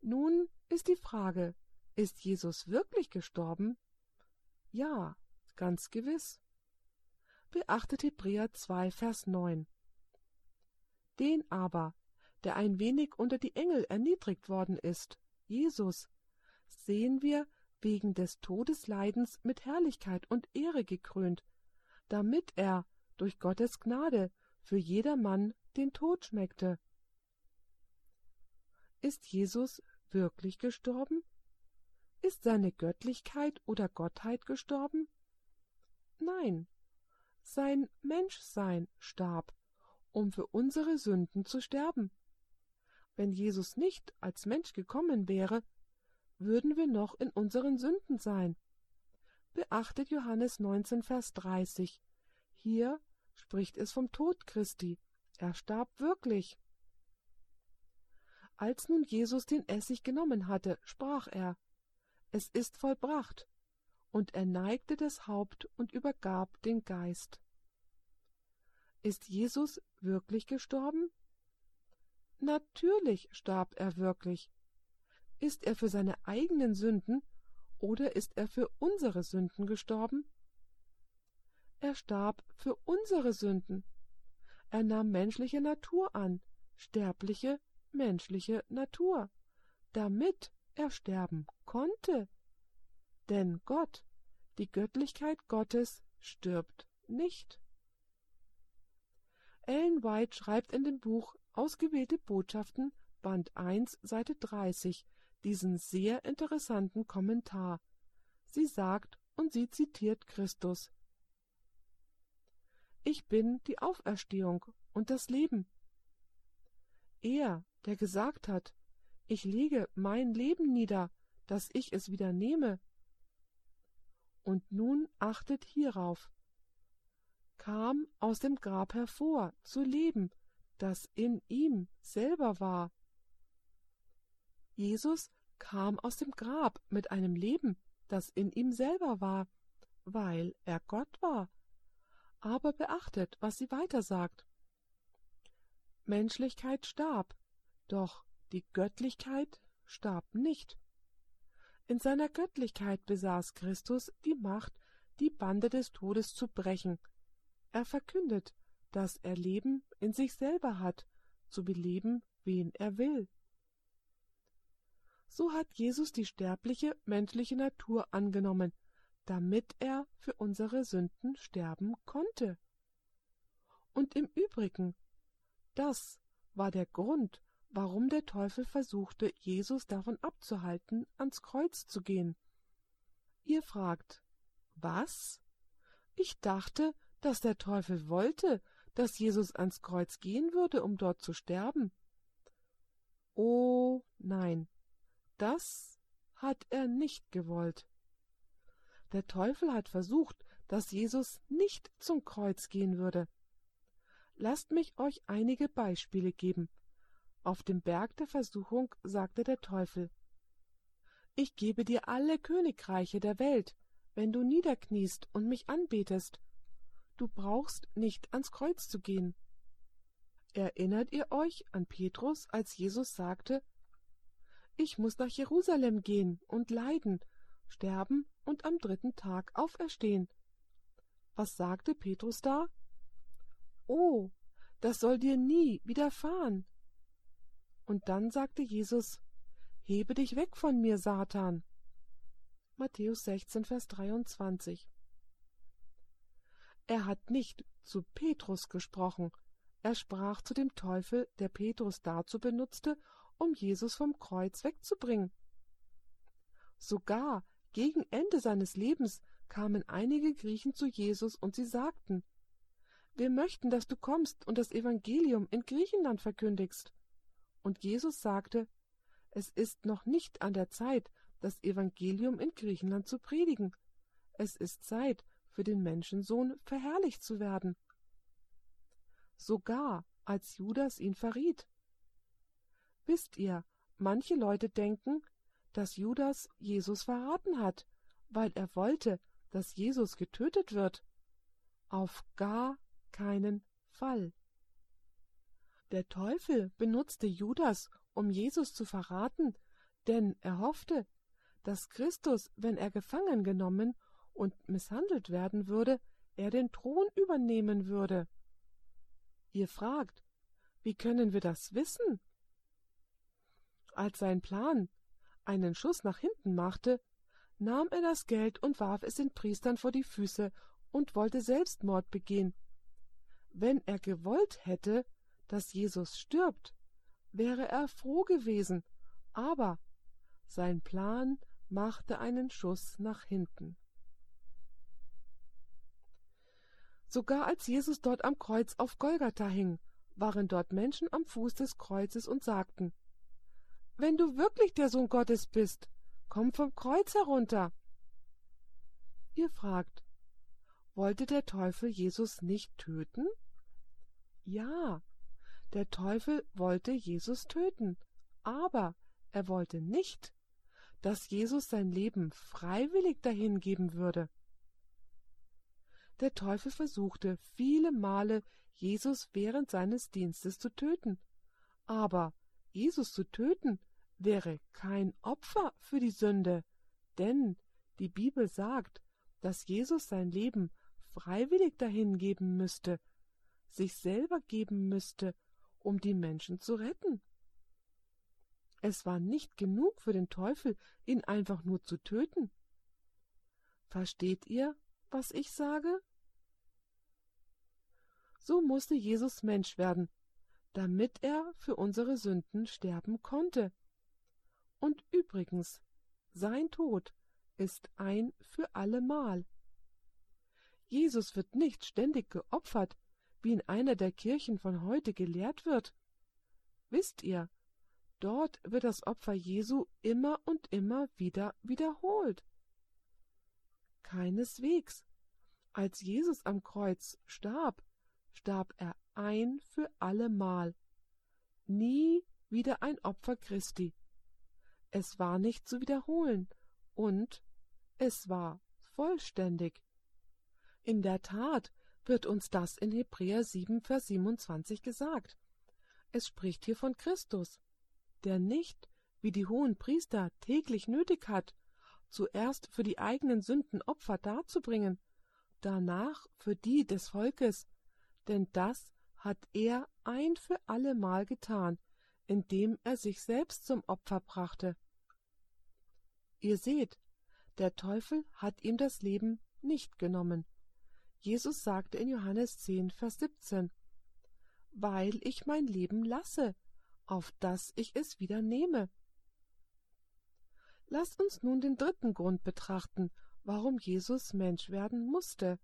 Nun ist die Frage, ist Jesus wirklich gestorben? Ja, ganz gewiss. Beachtet Hebräer 2, Vers 9. Den aber, der ein wenig unter die Engel erniedrigt worden ist, Jesus, sehen wir wegen des Todesleidens mit Herrlichkeit und Ehre gekrönt, damit er durch Gottes Gnade für jedermann den Tod schmeckte. Ist Jesus wirklich gestorben? Ist seine Göttlichkeit oder Gottheit gestorben? Nein, sein Menschsein starb, um für unsere Sünden zu sterben. Wenn Jesus nicht als Mensch gekommen wäre, würden wir noch in unseren Sünden sein. Beachtet Johannes 19, Vers 30. Hier spricht es vom Tod Christi. Er starb wirklich. Als nun Jesus den Essig genommen hatte, sprach er, Es ist vollbracht, und er neigte das Haupt und übergab den Geist. Ist Jesus wirklich gestorben? Natürlich starb er wirklich. Ist er für seine eigenen Sünden oder ist er für unsere Sünden gestorben? Er starb für unsere Sünden. Er nahm menschliche Natur an, sterbliche menschliche Natur, damit er sterben konnte. Denn Gott, die Göttlichkeit Gottes, stirbt nicht. Ellen White schreibt in dem Buch Ausgewählte Botschaften, Band 1, Seite 30, diesen sehr interessanten Kommentar. Sie sagt und sie zitiert Christus. Ich bin die Auferstehung und das Leben. Er, der gesagt hat, ich lege mein Leben nieder, dass ich es wieder nehme. Und nun achtet hierauf, kam aus dem Grab hervor, zu leben, das in ihm selber war. Jesus kam aus dem Grab mit einem Leben, das in ihm selber war, weil er Gott war. Aber beachtet, was sie weiter sagt. Menschlichkeit starb, doch die Göttlichkeit starb nicht. In seiner Göttlichkeit besaß Christus die Macht, die Bande des Todes zu brechen. Er verkündet, dass er Leben in sich selber hat, zu beleben, wen er will. So hat Jesus die sterbliche menschliche Natur angenommen, damit er für unsere Sünden sterben konnte. Und im Übrigen, das war der Grund, warum der Teufel versuchte, Jesus davon abzuhalten, ans Kreuz zu gehen. Ihr fragt, was? Ich dachte, dass der Teufel wollte, dass Jesus ans Kreuz gehen würde, um dort zu sterben. Oh nein, das hat er nicht gewollt. Der Teufel hat versucht, dass Jesus nicht zum Kreuz gehen würde. Lasst mich euch einige Beispiele geben. Auf dem Berg der Versuchung sagte der Teufel Ich gebe dir alle Königreiche der Welt, wenn du niederkniest und mich anbetest. Du brauchst nicht ans Kreuz zu gehen. Erinnert ihr euch an Petrus, als Jesus sagte Ich muss nach Jerusalem gehen und leiden, sterben und am dritten Tag auferstehen. Was sagte Petrus da? Oh, das soll dir nie widerfahren. Und dann sagte Jesus, Hebe dich weg von mir, Satan. Matthäus 16, Vers 23. Er hat nicht zu Petrus gesprochen, er sprach zu dem Teufel, der Petrus dazu benutzte, um Jesus vom Kreuz wegzubringen. Sogar gegen Ende seines Lebens kamen einige Griechen zu Jesus und sie sagten, Wir möchten, dass du kommst und das Evangelium in Griechenland verkündigst. Und Jesus sagte, Es ist noch nicht an der Zeit, das Evangelium in Griechenland zu predigen. Es ist Zeit, für den Menschensohn verherrlicht zu werden. Sogar als Judas ihn verriet. Wisst ihr, manche Leute denken, dass Judas Jesus verraten hat, weil er wollte, dass Jesus getötet wird. Auf gar keinen Fall. Der Teufel benutzte Judas, um Jesus zu verraten, denn er hoffte, dass Christus, wenn er gefangen genommen und misshandelt werden würde, er den Thron übernehmen würde. Ihr fragt, wie können wir das wissen? Als sein Plan, einen Schuss nach hinten machte, nahm er das Geld und warf es den Priestern vor die Füße und wollte Selbstmord begehen. Wenn er gewollt hätte, dass Jesus stirbt, wäre er froh gewesen, aber sein Plan machte einen Schuss nach hinten. Sogar als Jesus dort am Kreuz auf Golgatha hing, waren dort Menschen am Fuß des Kreuzes und sagten, Wenn du wirklich der Sohn Gottes bist, komm vom Kreuz herunter. Ihr fragt, wollte der Teufel Jesus nicht töten? Ja, der Teufel wollte Jesus töten, aber er wollte nicht, dass Jesus sein Leben freiwillig dahingeben würde. Der Teufel versuchte viele Male, Jesus während seines Dienstes zu töten. Aber Jesus zu töten wäre kein Opfer für die Sünde, denn die Bibel sagt, dass Jesus sein Leben freiwillig dahingeben müsste, sich selber geben müsste, um die Menschen zu retten. Es war nicht genug für den Teufel, ihn einfach nur zu töten. Versteht ihr, was ich sage? So musste Jesus Mensch werden, damit er für unsere Sünden sterben konnte. Und übrigens, sein Tod ist ein für allemal. Jesus wird nicht ständig geopfert, wie in einer der Kirchen von heute gelehrt wird. Wisst ihr, dort wird das Opfer Jesu immer und immer wieder wiederholt. Keineswegs. Als Jesus am Kreuz starb, starb er ein für allemal. Nie wieder ein Opfer Christi. Es war nicht zu wiederholen und es war vollständig. In der Tat wird uns das in Hebräer 7, Vers 27 gesagt. Es spricht hier von Christus, der nicht, wie die hohen Priester täglich nötig hat, zuerst für die eigenen Sünden Opfer darzubringen, danach für die des Volkes, denn das hat er ein für allemal getan, indem er sich selbst zum Opfer brachte. Ihr seht, der Teufel hat ihm das Leben nicht genommen. Jesus sagte in Johannes 10, Vers 17, Weil ich mein Leben lasse, auf das ich es wieder nehme. Lasst uns nun den dritten Grund betrachten, warum Jesus Mensch werden musste.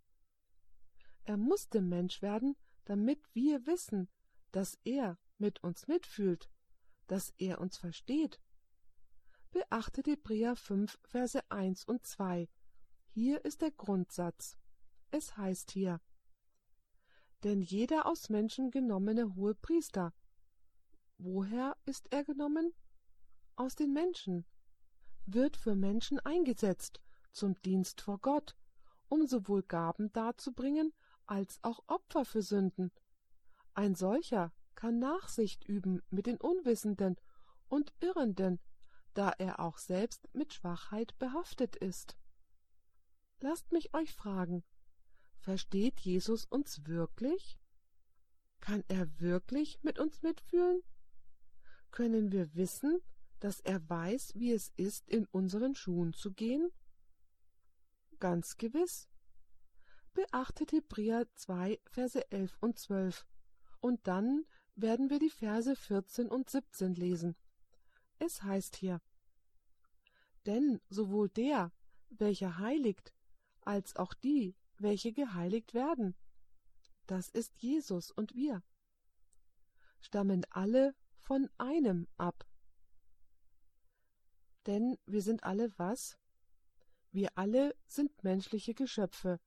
Er musste Mensch werden, damit wir wissen, dass er mit uns mitfühlt, dass er uns versteht. Beachtet Hebräer 5, Verse 1 und 2. Hier ist der Grundsatz. Es heißt hier, denn jeder aus Menschen genommene hohe Priester. Woher ist er genommen? Aus den Menschen. Wird für Menschen eingesetzt, zum Dienst vor Gott, um sowohl Gaben darzubringen, als auch Opfer für Sünden. Ein solcher kann Nachsicht üben mit den Unwissenden und Irrenden, da er auch selbst mit Schwachheit behaftet ist. Lasst mich euch fragen, versteht Jesus uns wirklich? Kann er wirklich mit uns mitfühlen? Können wir wissen, dass er weiß, wie es ist, in unseren Schuhen zu gehen? Ganz gewiss. Beachtet Hebräer 2, Verse 11 und 12. Und dann werden wir die Verse 14 und 17 lesen. Es heißt hier, Denn sowohl der, welcher heiligt, als auch die, welche geheiligt werden, das ist Jesus und wir, stammen alle von einem ab. Denn wir sind alle was? Wir alle sind menschliche Geschöpfe,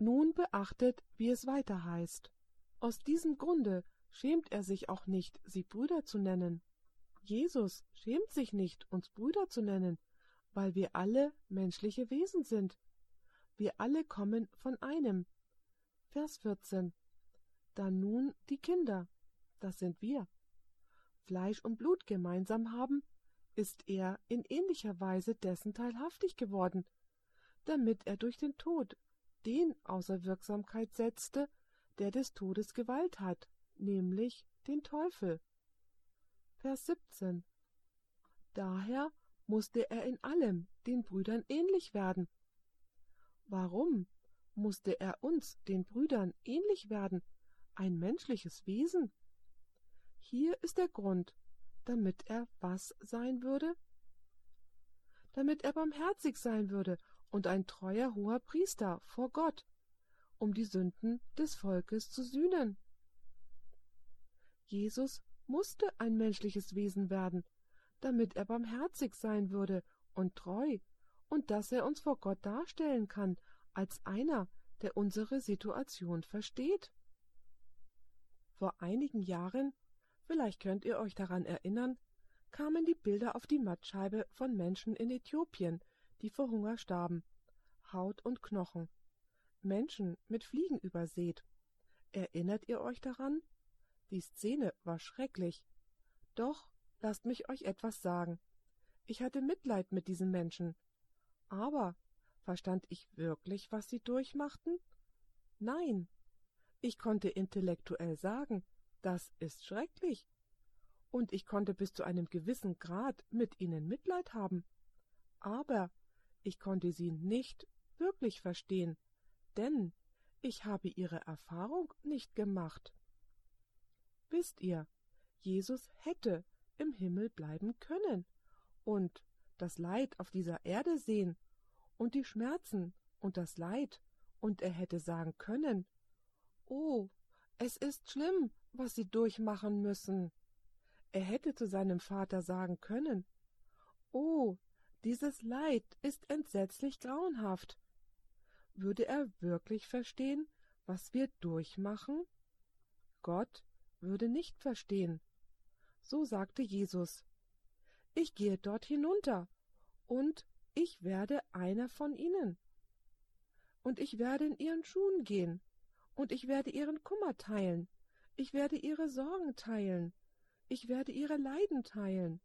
nun beachtet, wie es weiter heißt. Aus diesem Grunde schämt er sich auch nicht, sie Brüder zu nennen. Jesus schämt sich nicht, uns Brüder zu nennen, weil wir alle menschliche Wesen sind. Wir alle kommen von einem. Vers 14. Da nun die Kinder, das sind wir, Fleisch und Blut gemeinsam haben, ist er in ähnlicher Weise dessen teilhaftig geworden, damit er durch den Tod den außer Wirksamkeit setzte, der des Todes Gewalt hat, nämlich den Teufel. Vers 17 Daher musste er in allem den Brüdern ähnlich werden. Warum musste er uns, den Brüdern, ähnlich werden, ein menschliches Wesen? Hier ist der Grund, damit er was sein würde? Damit er barmherzig sein würde und ein treuer hoher Priester vor Gott, um die Sünden des Volkes zu sühnen. Jesus musste ein menschliches Wesen werden, damit er barmherzig sein würde und treu, und dass er uns vor Gott darstellen kann als einer, der unsere Situation versteht. Vor einigen Jahren, vielleicht könnt ihr euch daran erinnern, kamen die Bilder auf die Mattscheibe von Menschen in Äthiopien, die vor Hunger starben. Haut und Knochen. Menschen mit Fliegen übersät. Erinnert ihr euch daran? Die Szene war schrecklich. Doch lasst mich euch etwas sagen. Ich hatte Mitleid mit diesen Menschen. Aber verstand ich wirklich, was sie durchmachten? Nein. Ich konnte intellektuell sagen, das ist schrecklich. Und ich konnte bis zu einem gewissen Grad mit ihnen Mitleid haben. Aber ich konnte sie nicht wirklich verstehen, denn ich habe ihre Erfahrung nicht gemacht. Wisst ihr, Jesus hätte im Himmel bleiben können und das Leid auf dieser Erde sehen und die Schmerzen und das Leid, und er hätte sagen können, Oh, es ist schlimm, was Sie durchmachen müssen. Er hätte zu seinem Vater sagen können, Oh, dieses Leid ist entsetzlich grauenhaft. Würde er wirklich verstehen, was wir durchmachen? Gott würde nicht verstehen. So sagte Jesus. Ich gehe dort hinunter, und ich werde einer von ihnen. Und ich werde in ihren Schuhen gehen, und ich werde ihren Kummer teilen, ich werde ihre Sorgen teilen, ich werde ihre Leiden teilen,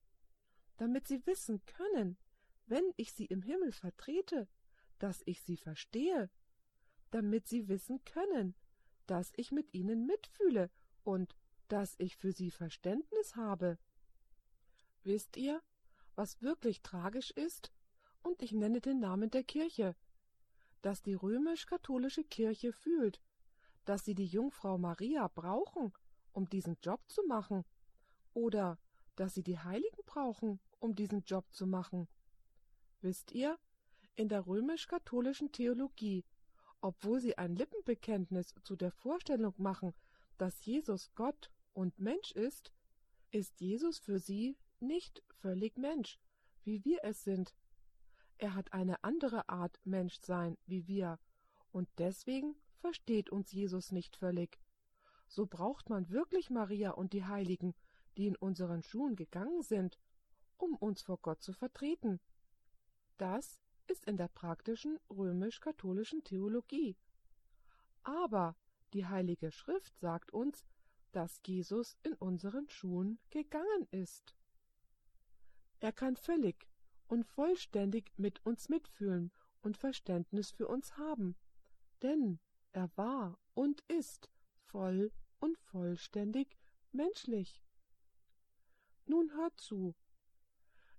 damit sie wissen können, wenn ich sie im Himmel vertrete, dass ich sie verstehe, damit sie wissen können, dass ich mit ihnen mitfühle und dass ich für sie Verständnis habe. Wisst ihr, was wirklich tragisch ist? Und ich nenne den Namen der Kirche, dass die römisch-katholische Kirche fühlt, dass sie die Jungfrau Maria brauchen, um diesen Job zu machen, oder dass sie die Heiligen brauchen, um diesen Job zu machen. Wisst ihr, in der römisch-katholischen Theologie, obwohl sie ein Lippenbekenntnis zu der Vorstellung machen, dass Jesus Gott und Mensch ist, ist Jesus für sie nicht völlig Mensch, wie wir es sind. Er hat eine andere Art Menschsein wie wir, und deswegen versteht uns Jesus nicht völlig. So braucht man wirklich Maria und die Heiligen, die in unseren Schuhen gegangen sind, um uns vor Gott zu vertreten. Das ist in der praktischen römisch-katholischen Theologie. Aber die Heilige Schrift sagt uns, dass Jesus in unseren Schuhen gegangen ist. Er kann völlig und vollständig mit uns mitfühlen und Verständnis für uns haben, denn er war und ist voll und vollständig menschlich. Nun hört zu,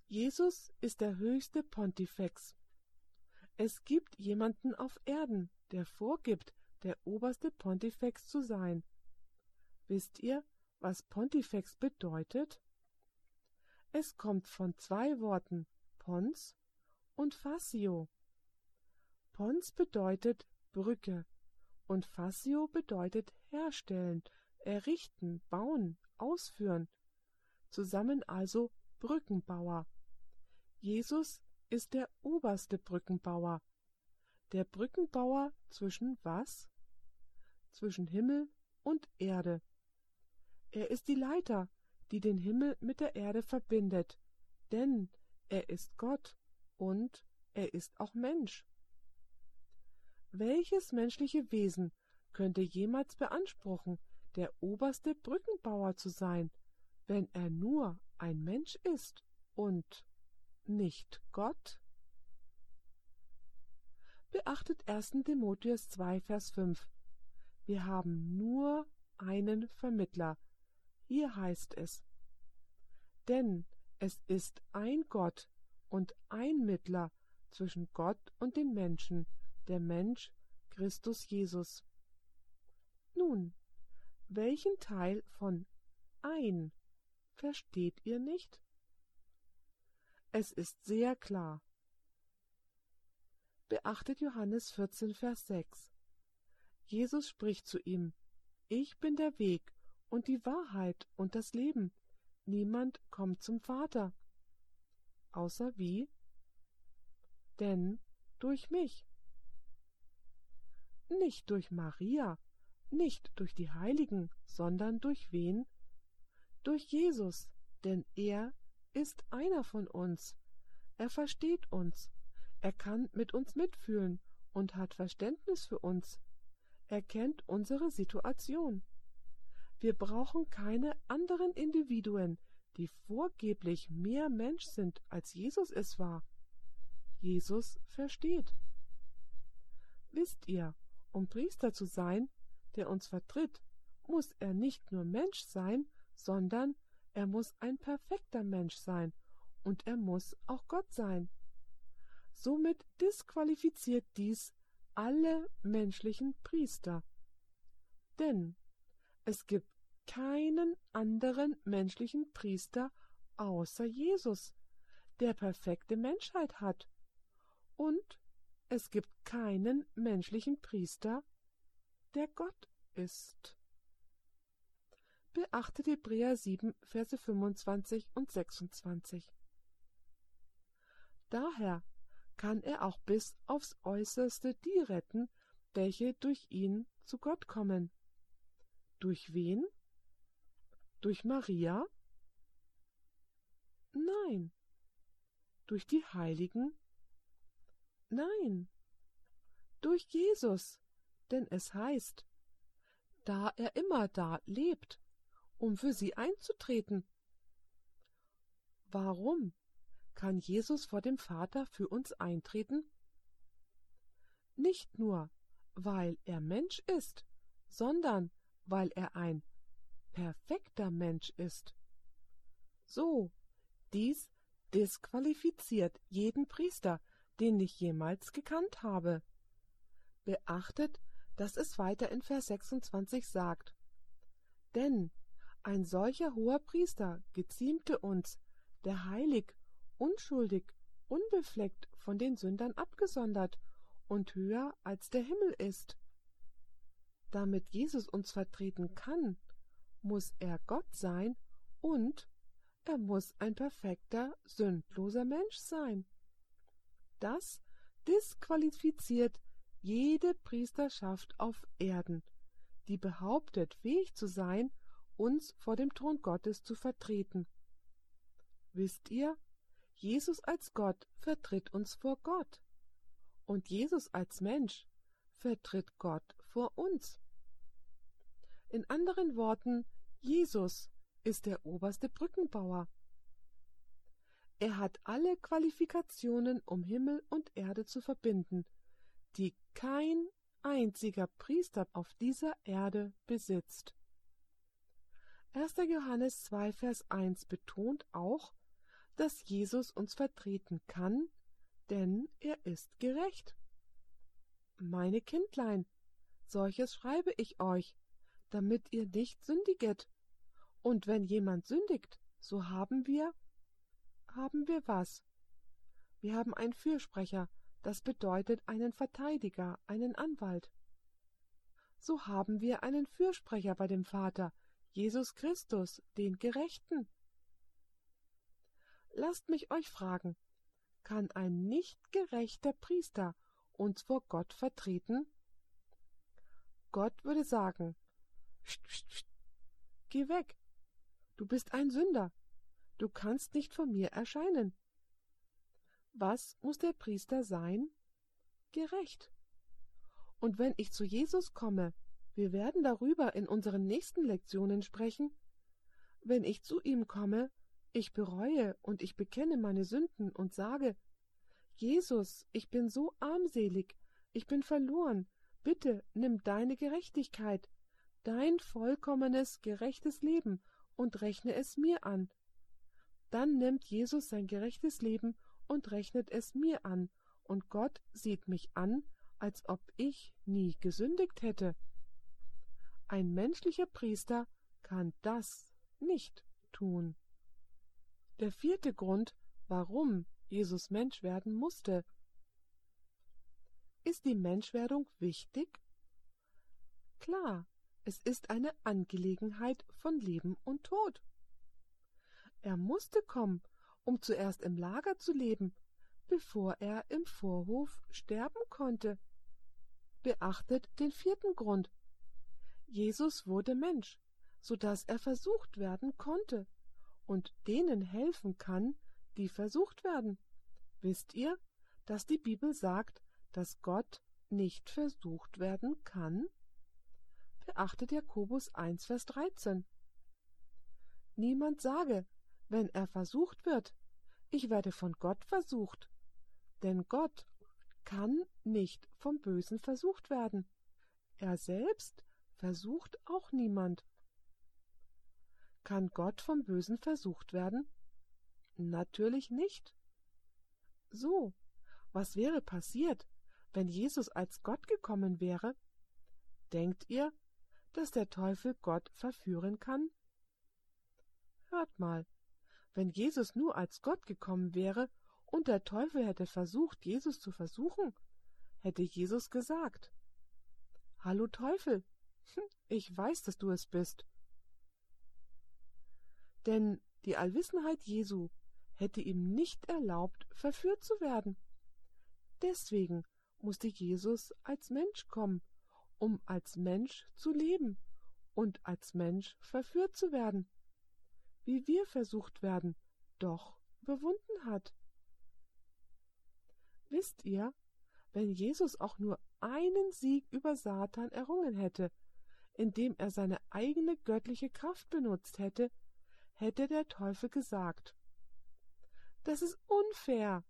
Jesus ist der höchste Pontifex. Es gibt jemanden auf Erden, der vorgibt, der oberste Pontifex zu sein. Wisst ihr, was Pontifex bedeutet? Es kommt von zwei Worten Pons und Facio. Pons bedeutet Brücke und Facio bedeutet herstellen, errichten, bauen, ausführen. Zusammen also Brückenbauer. Jesus ist der oberste Brückenbauer. Der Brückenbauer zwischen was? Zwischen Himmel und Erde. Er ist die Leiter, die den Himmel mit der Erde verbindet, denn er ist Gott und er ist auch Mensch. Welches menschliche Wesen könnte jemals beanspruchen, der oberste Brückenbauer zu sein, wenn er nur ein Mensch ist und nicht Gott? Beachtet 1. Timotheus 2, Vers 5. Wir haben nur einen Vermittler. Hier heißt es, denn Es ist ein Gott und ein Mittler zwischen Gott und den Menschen, der Mensch Christus Jesus. Nun, welchen Teil von ein versteht ihr nicht? Es ist sehr klar. Beachtet Johannes 14, Vers 6. Jesus spricht zu ihm, Ich bin der Weg und die Wahrheit und das Leben. Niemand kommt zum Vater. Außer wie? Denn durch mich. Nicht durch Maria, nicht durch die Heiligen, sondern durch wen? Durch Jesus, denn er ist einer von uns. Er versteht uns, er kann mit uns mitfühlen und hat Verständnis für uns. Er kennt unsere Situation. Wir brauchen keine anderen Individuen, die vorgeblich mehr Mensch sind, als Jesus es war. Jesus versteht. Wisst ihr, um Priester zu sein, der uns vertritt, muss er nicht nur Mensch sein, sondern er muss ein perfekter Mensch sein und er muss auch Gott sein. Somit disqualifiziert dies alle menschlichen Priester. Denn es gibt keinen anderen menschlichen Priester außer Jesus, der perfekte Menschheit hat. Und es gibt keinen menschlichen Priester, der Gott ist. Beachtet Hebräer 7, Verse 25 und 26. Daher kann er auch bis aufs äußerste die retten, welche durch ihn zu Gott kommen. Durch wen? Durch Maria? Nein. Durch die Heiligen? Nein. Durch Jesus, denn es heißt, da er immer da lebt, um für sie einzutreten. Warum? kann Jesus vor dem Vater für uns eintreten? Nicht nur, weil er Mensch ist, sondern weil er ein perfekter Mensch ist. So, dies disqualifiziert jeden Priester, den ich jemals gekannt habe. Beachtet, dass es weiter in Vers 26 sagt. Denn ein solcher hoher Priester geziemte uns, der heilig unschuldig, unbefleckt von den Sündern abgesondert und höher als der Himmel ist. Damit Jesus uns vertreten kann, muss er Gott sein und er muss ein perfekter, sündloser Mensch sein. Das disqualifiziert jede Priesterschaft auf Erden, die behauptet, fähig zu sein, uns vor dem Thron Gottes zu vertreten. Wisst ihr, Jesus als Gott vertritt uns vor Gott. Und Jesus als Mensch vertritt Gott vor uns. In anderen Worten, Jesus ist der oberste Brückenbauer. Er hat alle Qualifikationen, um Himmel und Erde zu verbinden, die kein einziger Priester auf dieser Erde besitzt. 1. Johannes 2, Vers 1 betont auch, dass Jesus uns vertreten kann, denn er ist gerecht. Meine Kindlein, solches schreibe ich euch, damit ihr nicht sündiget. Und wenn jemand sündigt, so haben wir, haben wir was? Wir haben einen Fürsprecher, das bedeutet einen Verteidiger, einen Anwalt. So haben wir einen Fürsprecher bei dem Vater, Jesus Christus, den Gerechten. Lasst mich euch fragen, kann ein nicht gerechter Priester uns vor Gott vertreten? Gott würde sagen, geh weg, du bist ein Sünder, du kannst nicht vor mir erscheinen. Was muss der Priester sein? Gerecht. Und wenn ich zu Jesus komme, wir werden darüber in unseren nächsten Lektionen sprechen, wenn ich zu ihm komme, ich bereue und ich bekenne meine Sünden und sage, Jesus, ich bin so armselig, ich bin verloren, bitte nimm deine Gerechtigkeit, dein vollkommenes, gerechtes Leben und rechne es mir an. Dann nimmt Jesus sein gerechtes Leben und rechnet es mir an, und Gott sieht mich an, als ob ich nie gesündigt hätte. Ein menschlicher Priester kann das nicht tun. Der vierte Grund, warum Jesus Mensch werden musste. Ist die Menschwerdung wichtig? Klar, es ist eine Angelegenheit von Leben und Tod. Er musste kommen, um zuerst im Lager zu leben, bevor er im Vorhof sterben konnte. Beachtet den vierten Grund. Jesus wurde Mensch, so dass er versucht werden konnte und denen helfen kann, die versucht werden. Wisst ihr, dass die Bibel sagt, dass Gott nicht versucht werden kann? Beachtet Jakobus 1, Vers 13. Niemand sage, wenn er versucht wird, ich werde von Gott versucht. Denn Gott kann nicht vom Bösen versucht werden. Er selbst versucht auch niemand. Kann Gott vom Bösen versucht werden? Natürlich nicht. So, was wäre passiert, wenn Jesus als Gott gekommen wäre? Denkt ihr, dass der Teufel Gott verführen kann? Hört mal, wenn Jesus nur als Gott gekommen wäre und der Teufel hätte versucht, Jesus zu versuchen, hätte Jesus gesagt Hallo Teufel, hm, ich weiß, dass du es bist. Denn die Allwissenheit Jesu hätte ihm nicht erlaubt, verführt zu werden. Deswegen musste Jesus als Mensch kommen, um als Mensch zu leben und als Mensch verführt zu werden wie wir versucht werden, doch überwunden hat. Wisst ihr, wenn Jesus auch nur einen Sieg über Satan errungen hätte, indem er seine eigene göttliche Kraft benutzt hätte, hätte der Teufel gesagt Das ist unfair.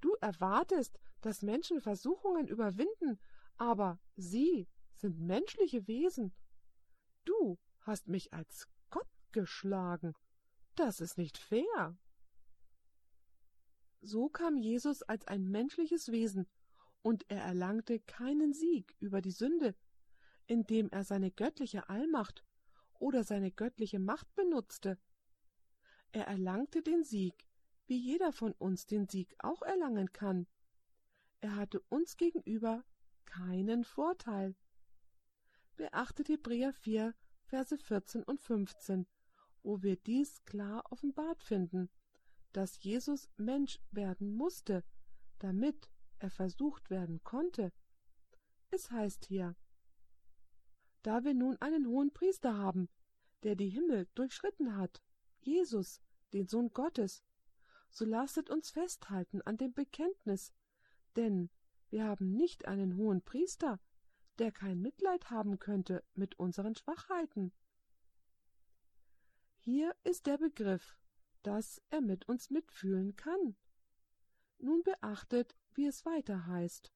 Du erwartest, dass Menschen Versuchungen überwinden, aber sie sind menschliche Wesen. Du hast mich als geschlagen. Das ist nicht fair. So kam Jesus als ein menschliches Wesen, und er erlangte keinen Sieg über die Sünde, indem er seine göttliche Allmacht oder seine göttliche Macht benutzte. Er erlangte den Sieg, wie jeder von uns den Sieg auch erlangen kann. Er hatte uns gegenüber keinen Vorteil. Beachtet Hebräer 4, Verse 14 und 15 wo wir dies klar offenbart finden, dass Jesus Mensch werden musste, damit er versucht werden konnte. Es heißt hier, da wir nun einen hohen Priester haben, der die Himmel durchschritten hat, Jesus, den Sohn Gottes, so lasset uns festhalten an dem Bekenntnis, denn wir haben nicht einen hohen Priester, der kein Mitleid haben könnte mit unseren Schwachheiten, hier ist der Begriff, dass er mit uns mitfühlen kann. Nun beachtet, wie es weiter heißt.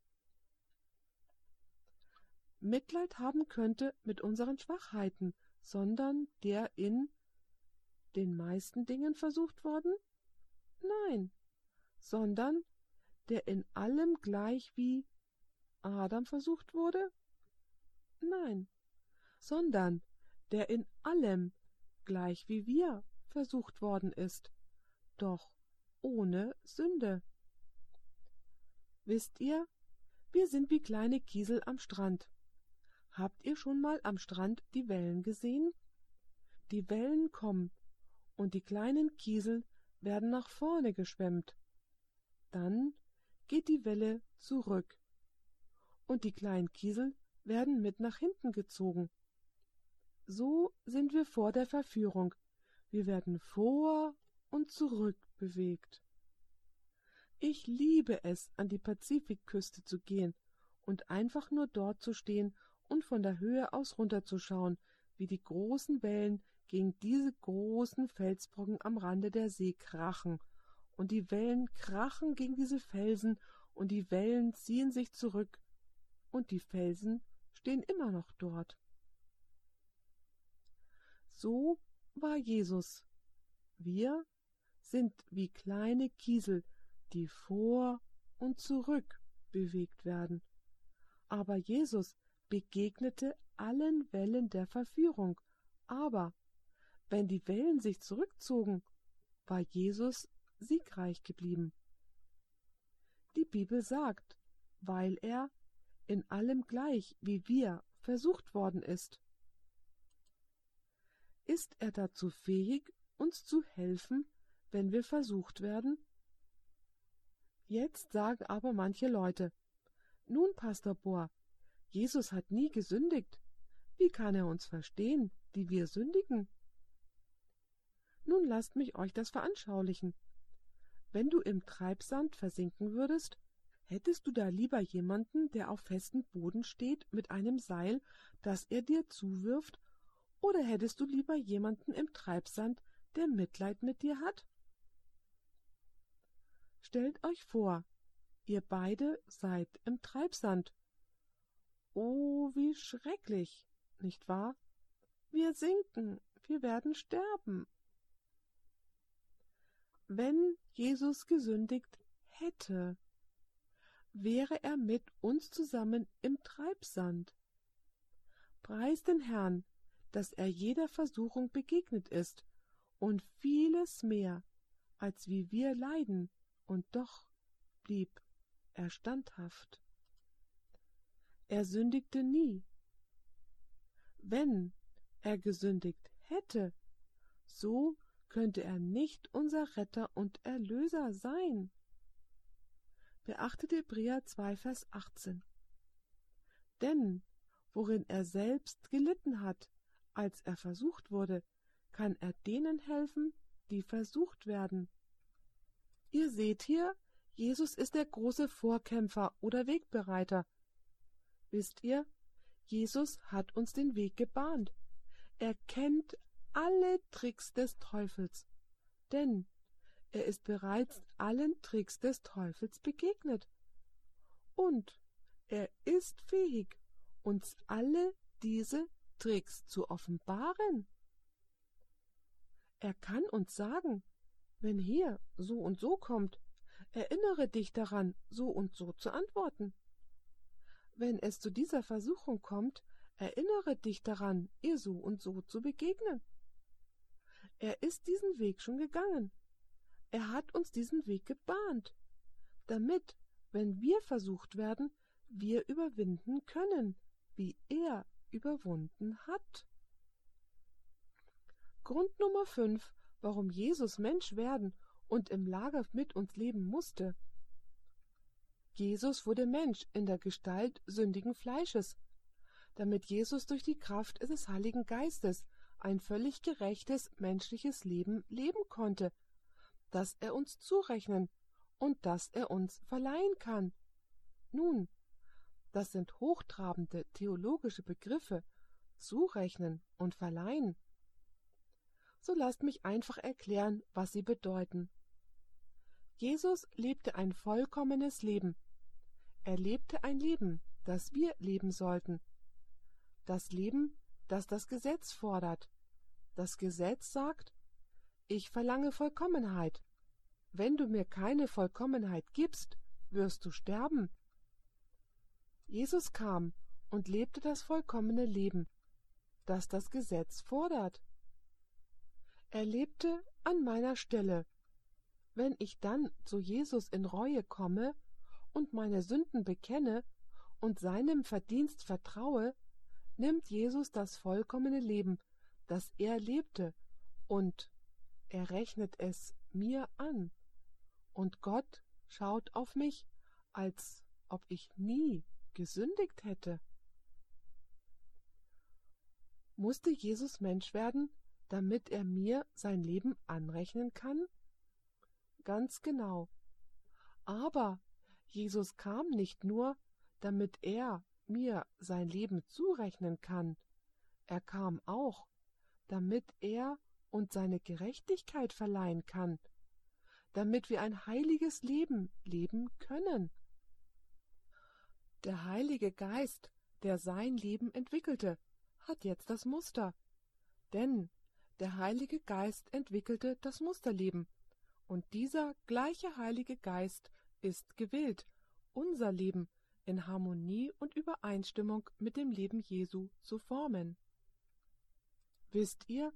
Mitleid haben könnte mit unseren Schwachheiten, sondern der in den meisten Dingen versucht worden? Nein, sondern der in allem gleich wie Adam versucht wurde? Nein, sondern der in allem gleich wie wir versucht worden ist, doch ohne Sünde. Wisst ihr, wir sind wie kleine Kiesel am Strand. Habt ihr schon mal am Strand die Wellen gesehen? Die Wellen kommen und die kleinen Kiesel werden nach vorne geschwemmt. Dann geht die Welle zurück und die kleinen Kiesel werden mit nach hinten gezogen. So sind wir vor der Verführung. Wir werden vor und zurück bewegt. Ich liebe es, an die Pazifikküste zu gehen und einfach nur dort zu stehen und von der Höhe aus runterzuschauen, wie die großen Wellen gegen diese großen Felsbrocken am Rande der See krachen, und die Wellen krachen gegen diese Felsen, und die Wellen ziehen sich zurück, und die Felsen stehen immer noch dort. So war Jesus. Wir sind wie kleine Kiesel, die vor und zurück bewegt werden. Aber Jesus begegnete allen Wellen der Verführung, aber wenn die Wellen sich zurückzogen, war Jesus siegreich geblieben. Die Bibel sagt, weil er in allem gleich wie wir versucht worden ist. Ist er dazu fähig, uns zu helfen, wenn wir versucht werden? Jetzt sagen aber manche Leute, nun, Pastor Bohr, Jesus hat nie gesündigt. Wie kann er uns verstehen, die wir sündigen? Nun lasst mich euch das veranschaulichen. Wenn du im Treibsand versinken würdest, hättest du da lieber jemanden, der auf festem Boden steht mit einem Seil, das er dir zuwirft, oder hättest du lieber jemanden im Treibsand, der Mitleid mit dir hat? Stellt euch vor, ihr beide seid im Treibsand. Oh, wie schrecklich, nicht wahr? Wir sinken, wir werden sterben. Wenn Jesus gesündigt hätte, wäre er mit uns zusammen im Treibsand. Preis den Herrn, dass er jeder Versuchung begegnet ist und vieles mehr, als wie wir leiden, und doch blieb er standhaft. Er sündigte nie. Wenn er gesündigt hätte, so könnte er nicht unser Retter und Erlöser sein. Beachtet Hebräer 2, Vers 18. Denn worin er selbst gelitten hat, als er versucht wurde, kann er denen helfen, die versucht werden. Ihr seht hier, Jesus ist der große Vorkämpfer oder Wegbereiter. Wisst ihr, Jesus hat uns den Weg gebahnt. Er kennt alle Tricks des Teufels, denn er ist bereits allen Tricks des Teufels begegnet. Und er ist fähig, uns alle diese Tricks zu offenbaren. Er kann uns sagen, wenn hier so und so kommt, erinnere dich daran, so und so zu antworten. Wenn es zu dieser Versuchung kommt, erinnere dich daran, ihr so und so zu begegnen. Er ist diesen Weg schon gegangen. Er hat uns diesen Weg gebahnt, damit, wenn wir versucht werden, wir überwinden können, wie er überwunden hat. Grund Nummer 5, warum Jesus Mensch werden und im Lager mit uns leben musste. Jesus wurde Mensch in der Gestalt sündigen Fleisches, damit Jesus durch die Kraft des Heiligen Geistes ein völlig gerechtes menschliches Leben leben konnte, das er uns zurechnen und das er uns verleihen kann. Nun, das sind hochtrabende theologische Begriffe, zurechnen und verleihen. So lasst mich einfach erklären, was sie bedeuten. Jesus lebte ein vollkommenes Leben. Er lebte ein Leben, das wir leben sollten. Das Leben, das das Gesetz fordert. Das Gesetz sagt, ich verlange Vollkommenheit. Wenn du mir keine Vollkommenheit gibst, wirst du sterben. Jesus kam und lebte das vollkommene Leben, das das Gesetz fordert. Er lebte an meiner Stelle. Wenn ich dann zu Jesus in Reue komme und meine Sünden bekenne und seinem Verdienst vertraue, nimmt Jesus das vollkommene Leben, das er lebte, und er rechnet es mir an. Und Gott schaut auf mich, als ob ich nie gesündigt hätte. Musste Jesus Mensch werden, damit er mir sein Leben anrechnen kann? Ganz genau. Aber Jesus kam nicht nur, damit er mir sein Leben zurechnen kann, er kam auch, damit er uns seine Gerechtigkeit verleihen kann, damit wir ein heiliges Leben leben können. Der Heilige Geist, der sein Leben entwickelte, hat jetzt das Muster. Denn der Heilige Geist entwickelte das Musterleben, Und dieser gleiche Heilige Geist ist gewillt, unser Leben in Harmonie und Übereinstimmung mit dem Leben Jesu zu formen. Wisst ihr,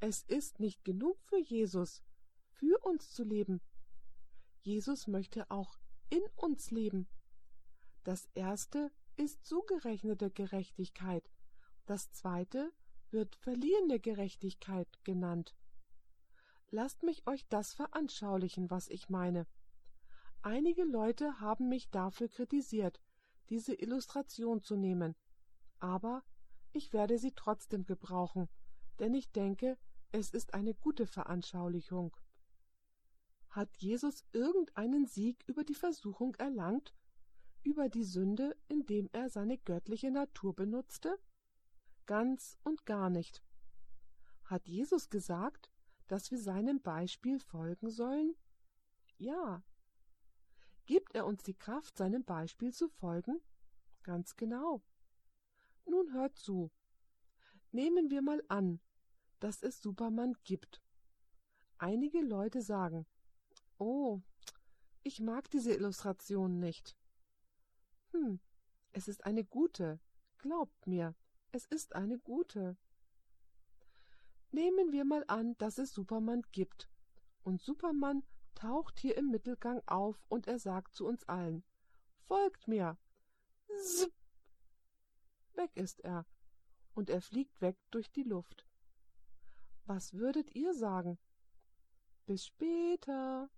es ist nicht genug für Jesus, für uns zu leben. Jesus möchte auch in uns leben. Das erste ist zugerechnete Gerechtigkeit, das zweite wird verliehene Gerechtigkeit genannt. Lasst mich euch das veranschaulichen, was ich meine. Einige Leute haben mich dafür kritisiert, diese Illustration zu nehmen, aber ich werde sie trotzdem gebrauchen, denn ich denke, es ist eine gute Veranschaulichung. Hat Jesus irgendeinen Sieg über die Versuchung erlangt, über die Sünde, indem er seine göttliche Natur benutzte? Ganz und gar nicht. Hat Jesus gesagt, dass wir seinem Beispiel folgen sollen? Ja. Gibt er uns die Kraft, seinem Beispiel zu folgen? Ganz genau. Nun hört zu. Nehmen wir mal an, dass es Superman gibt. Einige Leute sagen, oh, ich mag diese Illustration nicht. Hm, es ist eine gute, glaubt mir, es ist eine gute. Nehmen wir mal an, dass es Superman gibt, und Superman taucht hier im Mittelgang auf und er sagt zu uns allen, Folgt mir. Zip. Weg ist er, und er fliegt weg durch die Luft. Was würdet ihr sagen? Bis später.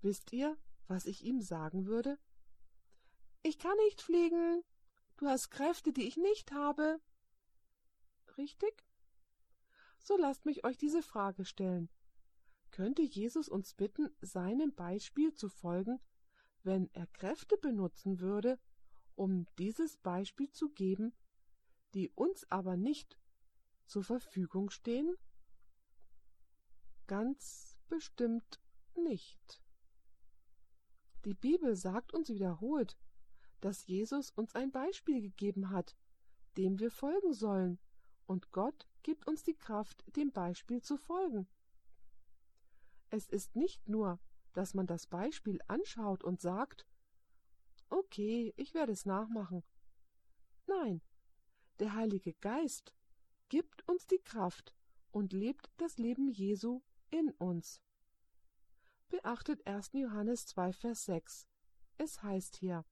Wisst ihr, was ich ihm sagen würde? Ich kann nicht fliegen. Du hast Kräfte, die ich nicht habe. Richtig? So lasst mich euch diese Frage stellen. Könnte Jesus uns bitten, seinem Beispiel zu folgen, wenn er Kräfte benutzen würde, um dieses Beispiel zu geben, die uns aber nicht zur Verfügung stehen? Ganz bestimmt nicht. Die Bibel sagt uns wiederholt, dass Jesus uns ein Beispiel gegeben hat, dem wir folgen sollen, und Gott gibt uns die Kraft, dem Beispiel zu folgen. Es ist nicht nur, dass man das Beispiel anschaut und sagt, okay, ich werde es nachmachen. Nein, der Heilige Geist gibt uns die Kraft und lebt das Leben Jesu in uns. Beachtet 1. Johannes 2, Vers 6. Es heißt hier,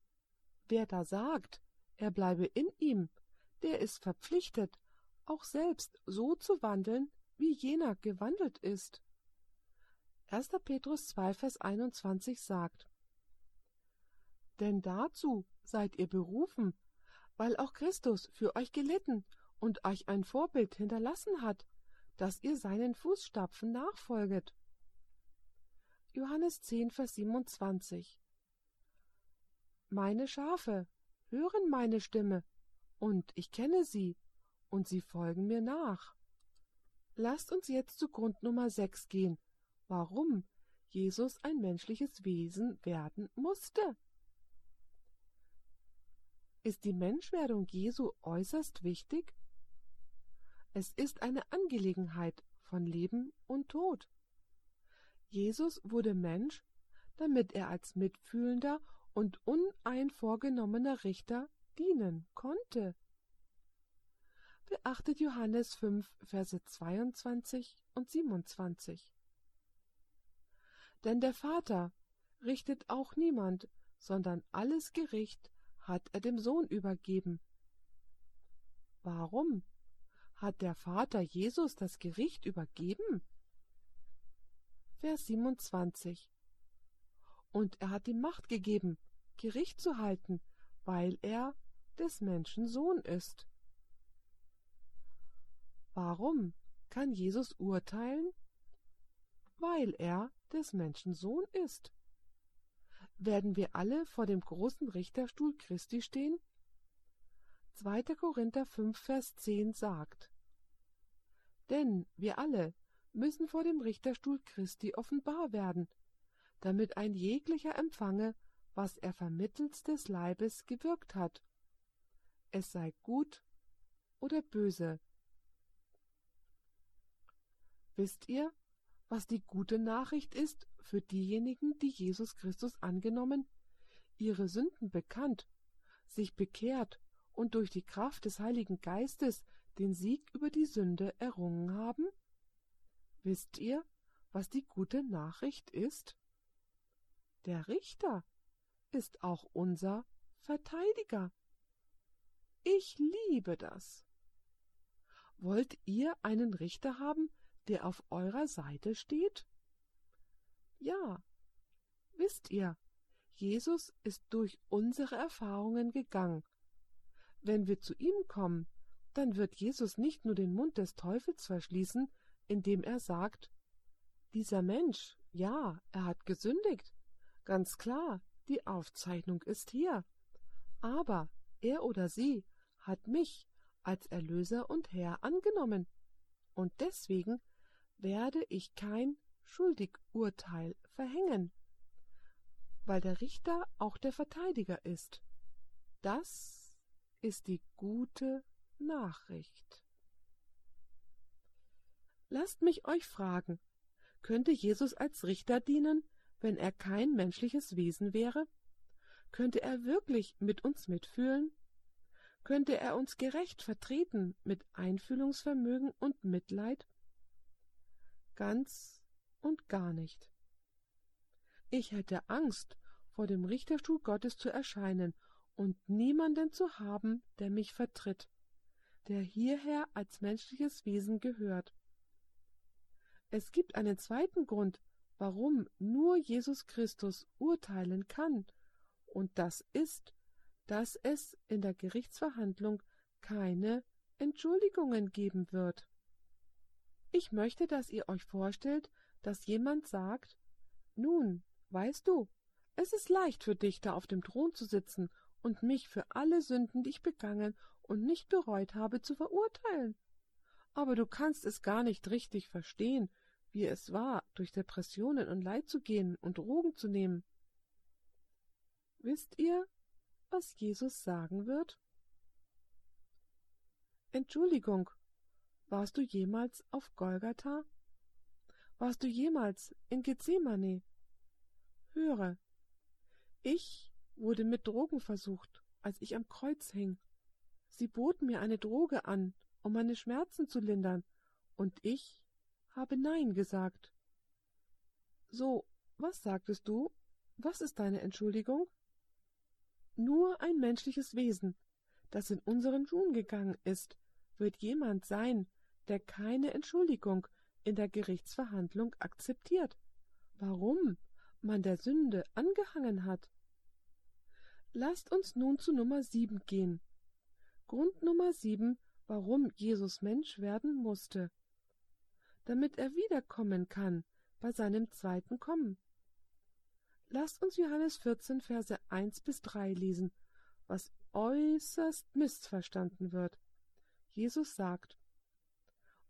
Wer da sagt, er bleibe in ihm, der ist verpflichtet, auch selbst so zu wandeln, wie jener gewandelt ist. 1. Petrus 2, Vers 21 sagt, Denn dazu seid ihr berufen, weil auch Christus für euch gelitten und euch ein Vorbild hinterlassen hat, dass ihr seinen Fußstapfen nachfolget. Johannes 10, Vers 27 meine Schafe hören meine Stimme, und ich kenne sie, und sie folgen mir nach. Lasst uns jetzt zu Grund Nummer sechs gehen, warum Jesus ein menschliches Wesen werden musste. Ist die Menschwerdung Jesu äußerst wichtig? Es ist eine Angelegenheit von Leben und Tod. Jesus wurde Mensch, damit er als mitfühlender und uneinvorgenommener Richter dienen konnte. Beachtet Johannes 5, Verse 22 und 27. Denn der Vater richtet auch niemand, sondern alles Gericht hat er dem Sohn übergeben. Warum hat der Vater Jesus das Gericht übergeben? Vers 27. Und er hat ihm Macht gegeben, Gericht zu halten, weil er des Menschen Sohn ist. Warum kann Jesus urteilen? Weil er des Menschen Sohn ist. Werden wir alle vor dem großen Richterstuhl Christi stehen? 2. Korinther 5, Vers 10 sagt, Denn wir alle müssen vor dem Richterstuhl Christi offenbar werden, damit ein jeglicher empfange, was er vermittels des Leibes gewirkt hat, es sei gut oder böse. Wisst ihr, was die gute Nachricht ist für diejenigen, die Jesus Christus angenommen, ihre Sünden bekannt, sich bekehrt und durch die Kraft des Heiligen Geistes den Sieg über die Sünde errungen haben? Wisst ihr, was die gute Nachricht ist? Der Richter ist auch unser Verteidiger. Ich liebe das. Wollt ihr einen Richter haben, der auf eurer Seite steht? Ja. Wisst ihr, Jesus ist durch unsere Erfahrungen gegangen. Wenn wir zu ihm kommen, dann wird Jesus nicht nur den Mund des Teufels verschließen, indem er sagt, dieser Mensch, ja, er hat gesündigt. Ganz klar, die Aufzeichnung ist hier. Aber er oder sie hat mich als Erlöser und Herr angenommen. Und deswegen werde ich kein Schuldigurteil verhängen, weil der Richter auch der Verteidiger ist. Das ist die gute Nachricht. Lasst mich euch fragen, könnte Jesus als Richter dienen, wenn er kein menschliches Wesen wäre? Könnte er wirklich mit uns mitfühlen? Könnte er uns gerecht vertreten mit Einfühlungsvermögen und Mitleid? Ganz und gar nicht. Ich hätte Angst, vor dem Richterstuhl Gottes zu erscheinen und niemanden zu haben, der mich vertritt, der hierher als menschliches Wesen gehört. Es gibt einen zweiten Grund, warum nur Jesus Christus urteilen kann, und das ist, dass es in der Gerichtsverhandlung keine Entschuldigungen geben wird. Ich möchte, dass ihr euch vorstellt, dass jemand sagt Nun, weißt du, es ist leicht für dich, da auf dem Thron zu sitzen und mich für alle Sünden, die ich begangen und nicht bereut habe, zu verurteilen. Aber du kannst es gar nicht richtig verstehen, wie es war, durch Depressionen und Leid zu gehen und Drogen zu nehmen. Wisst ihr, was Jesus sagen wird? Entschuldigung, warst du jemals auf Golgatha? Warst du jemals in Gethsemane? Höre, ich wurde mit Drogen versucht, als ich am Kreuz hing. Sie boten mir eine Droge an, um meine Schmerzen zu lindern, und ich habe Nein gesagt. So, was sagtest du? Was ist deine Entschuldigung? Nur ein menschliches Wesen, das in unseren Schuhen gegangen ist, wird jemand sein, der keine Entschuldigung in der Gerichtsverhandlung akzeptiert, warum man der Sünde angehangen hat. Lasst uns nun zu Nummer sieben gehen. Grund Nummer sieben, warum Jesus Mensch werden musste. Damit er wiederkommen kann bei seinem zweiten Kommen. Lasst uns Johannes 14, Verse 1 bis 3 lesen, was äußerst missverstanden wird. Jesus sagt,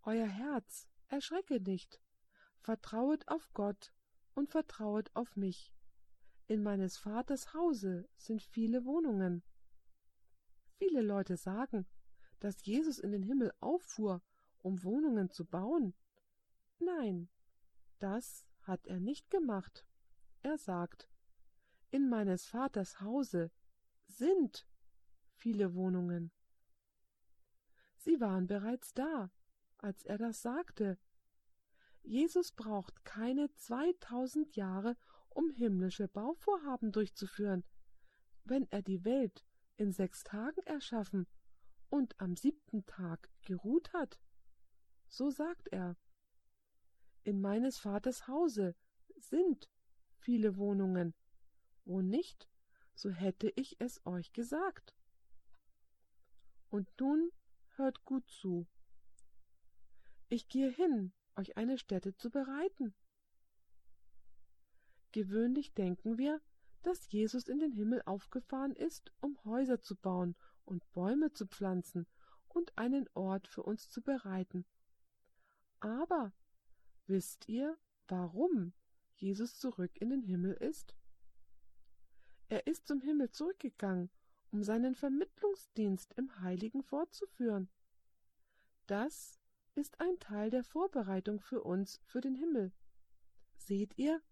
Euer Herz erschrecke nicht, vertrauet auf Gott und vertrauet auf mich. In meines Vaters Hause sind viele Wohnungen. Viele Leute sagen, dass Jesus in den Himmel auffuhr, um Wohnungen zu bauen. Nein, das hat er nicht gemacht. Er sagt, in meines Vaters Hause sind viele Wohnungen. Sie waren bereits da, als er das sagte. Jesus braucht keine zweitausend Jahre, um himmlische Bauvorhaben durchzuführen, wenn er die Welt in sechs Tagen erschaffen und am siebten Tag geruht hat. So sagt er. In meines Vaters Hause sind viele Wohnungen. Wo nicht, so hätte ich es euch gesagt. Und nun hört gut zu. Ich gehe hin, euch eine Stätte zu bereiten. Gewöhnlich denken wir, dass Jesus in den Himmel aufgefahren ist, um Häuser zu bauen und Bäume zu pflanzen und einen Ort für uns zu bereiten. Aber wisst ihr, warum Jesus zurück in den Himmel ist? Er ist zum Himmel zurückgegangen, um seinen Vermittlungsdienst im Heiligen fortzuführen. Das ist ein Teil der Vorbereitung für uns für den Himmel. seht ihr,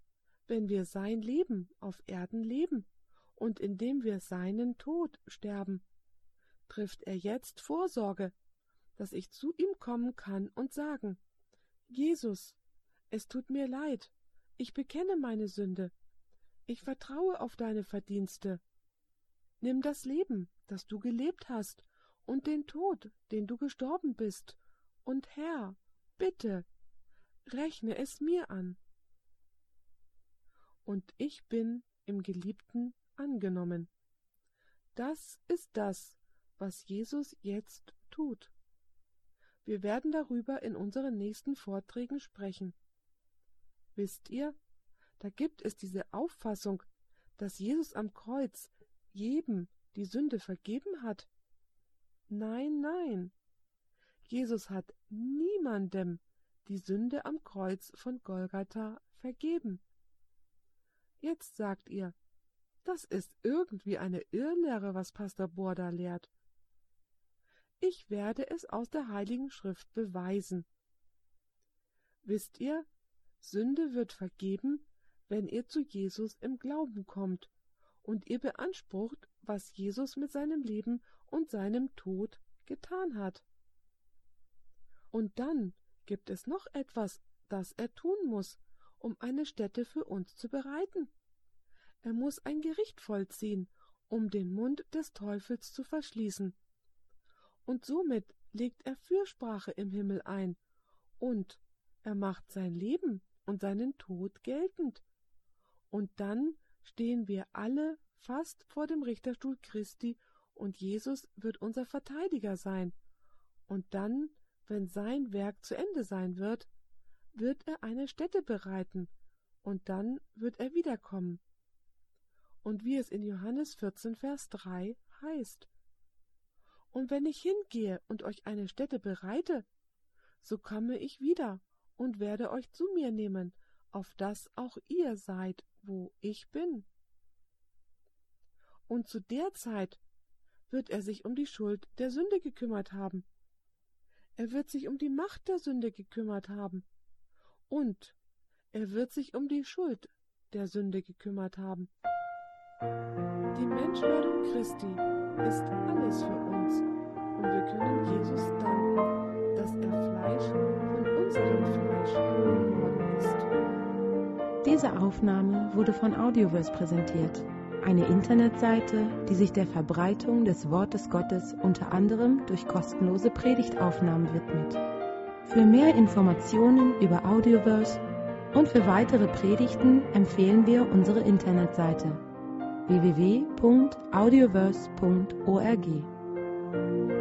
wenn wir sein Leben auf Erden leben und indem wir seinen Tod sterben, trifft er jetzt Vorsorge, dass ich zu ihm kommen kann und sagen, Jesus, es tut mir leid, ich bekenne meine Sünde, ich vertraue auf deine Verdienste. Nimm das Leben, das du gelebt hast, und den Tod, den du gestorben bist, und Herr, bitte, rechne es mir an. Und ich bin im Geliebten angenommen. Das ist das, was Jesus jetzt tut. Wir werden darüber in unseren nächsten Vorträgen sprechen. Wisst ihr, da gibt es diese Auffassung, dass Jesus am Kreuz jedem die Sünde vergeben hat. Nein, nein. Jesus hat niemandem die Sünde am Kreuz von Golgatha vergeben. Jetzt sagt ihr, das ist irgendwie eine Irrlehre, was Pastor Borda lehrt. Ich werde es aus der Heiligen Schrift beweisen. Wisst ihr, Sünde wird vergeben, wenn ihr zu Jesus im Glauben kommt und ihr beansprucht, was Jesus mit seinem Leben und seinem Tod getan hat. Und dann gibt es noch etwas, das er tun muss, um eine Stätte für uns zu bereiten. Er muss ein Gericht vollziehen, um den Mund des Teufels zu verschließen. Und somit legt er Fürsprache im Himmel ein, und er macht sein Leben und seinen Tod geltend. Und dann stehen wir alle fast vor dem Richterstuhl Christi, und Jesus wird unser Verteidiger sein. Und dann wenn sein Werk zu Ende sein wird, wird er eine Stätte bereiten, und dann wird er wiederkommen. Und wie es in Johannes 14, Vers 3 heißt, Und wenn ich hingehe und euch eine Stätte bereite, so komme ich wieder und werde euch zu mir nehmen, auf dass auch ihr seid, wo ich bin. Und zu der Zeit wird er sich um die Schuld der Sünde gekümmert haben er wird sich um die Macht der Sünde gekümmert haben. Und er wird sich um die Schuld der Sünde gekümmert haben. Die Menschwerdung Christi ist alles für uns. Und wir können Jesus danken, dass er Fleisch von unserem Fleisch geworden ist. Diese Aufnahme wurde von Audioverse präsentiert eine Internetseite, die sich der Verbreitung des Wortes Gottes unter anderem durch kostenlose Predigtaufnahmen widmet. Für mehr Informationen über Audioverse und für weitere Predigten empfehlen wir unsere Internetseite www.audioverse.org.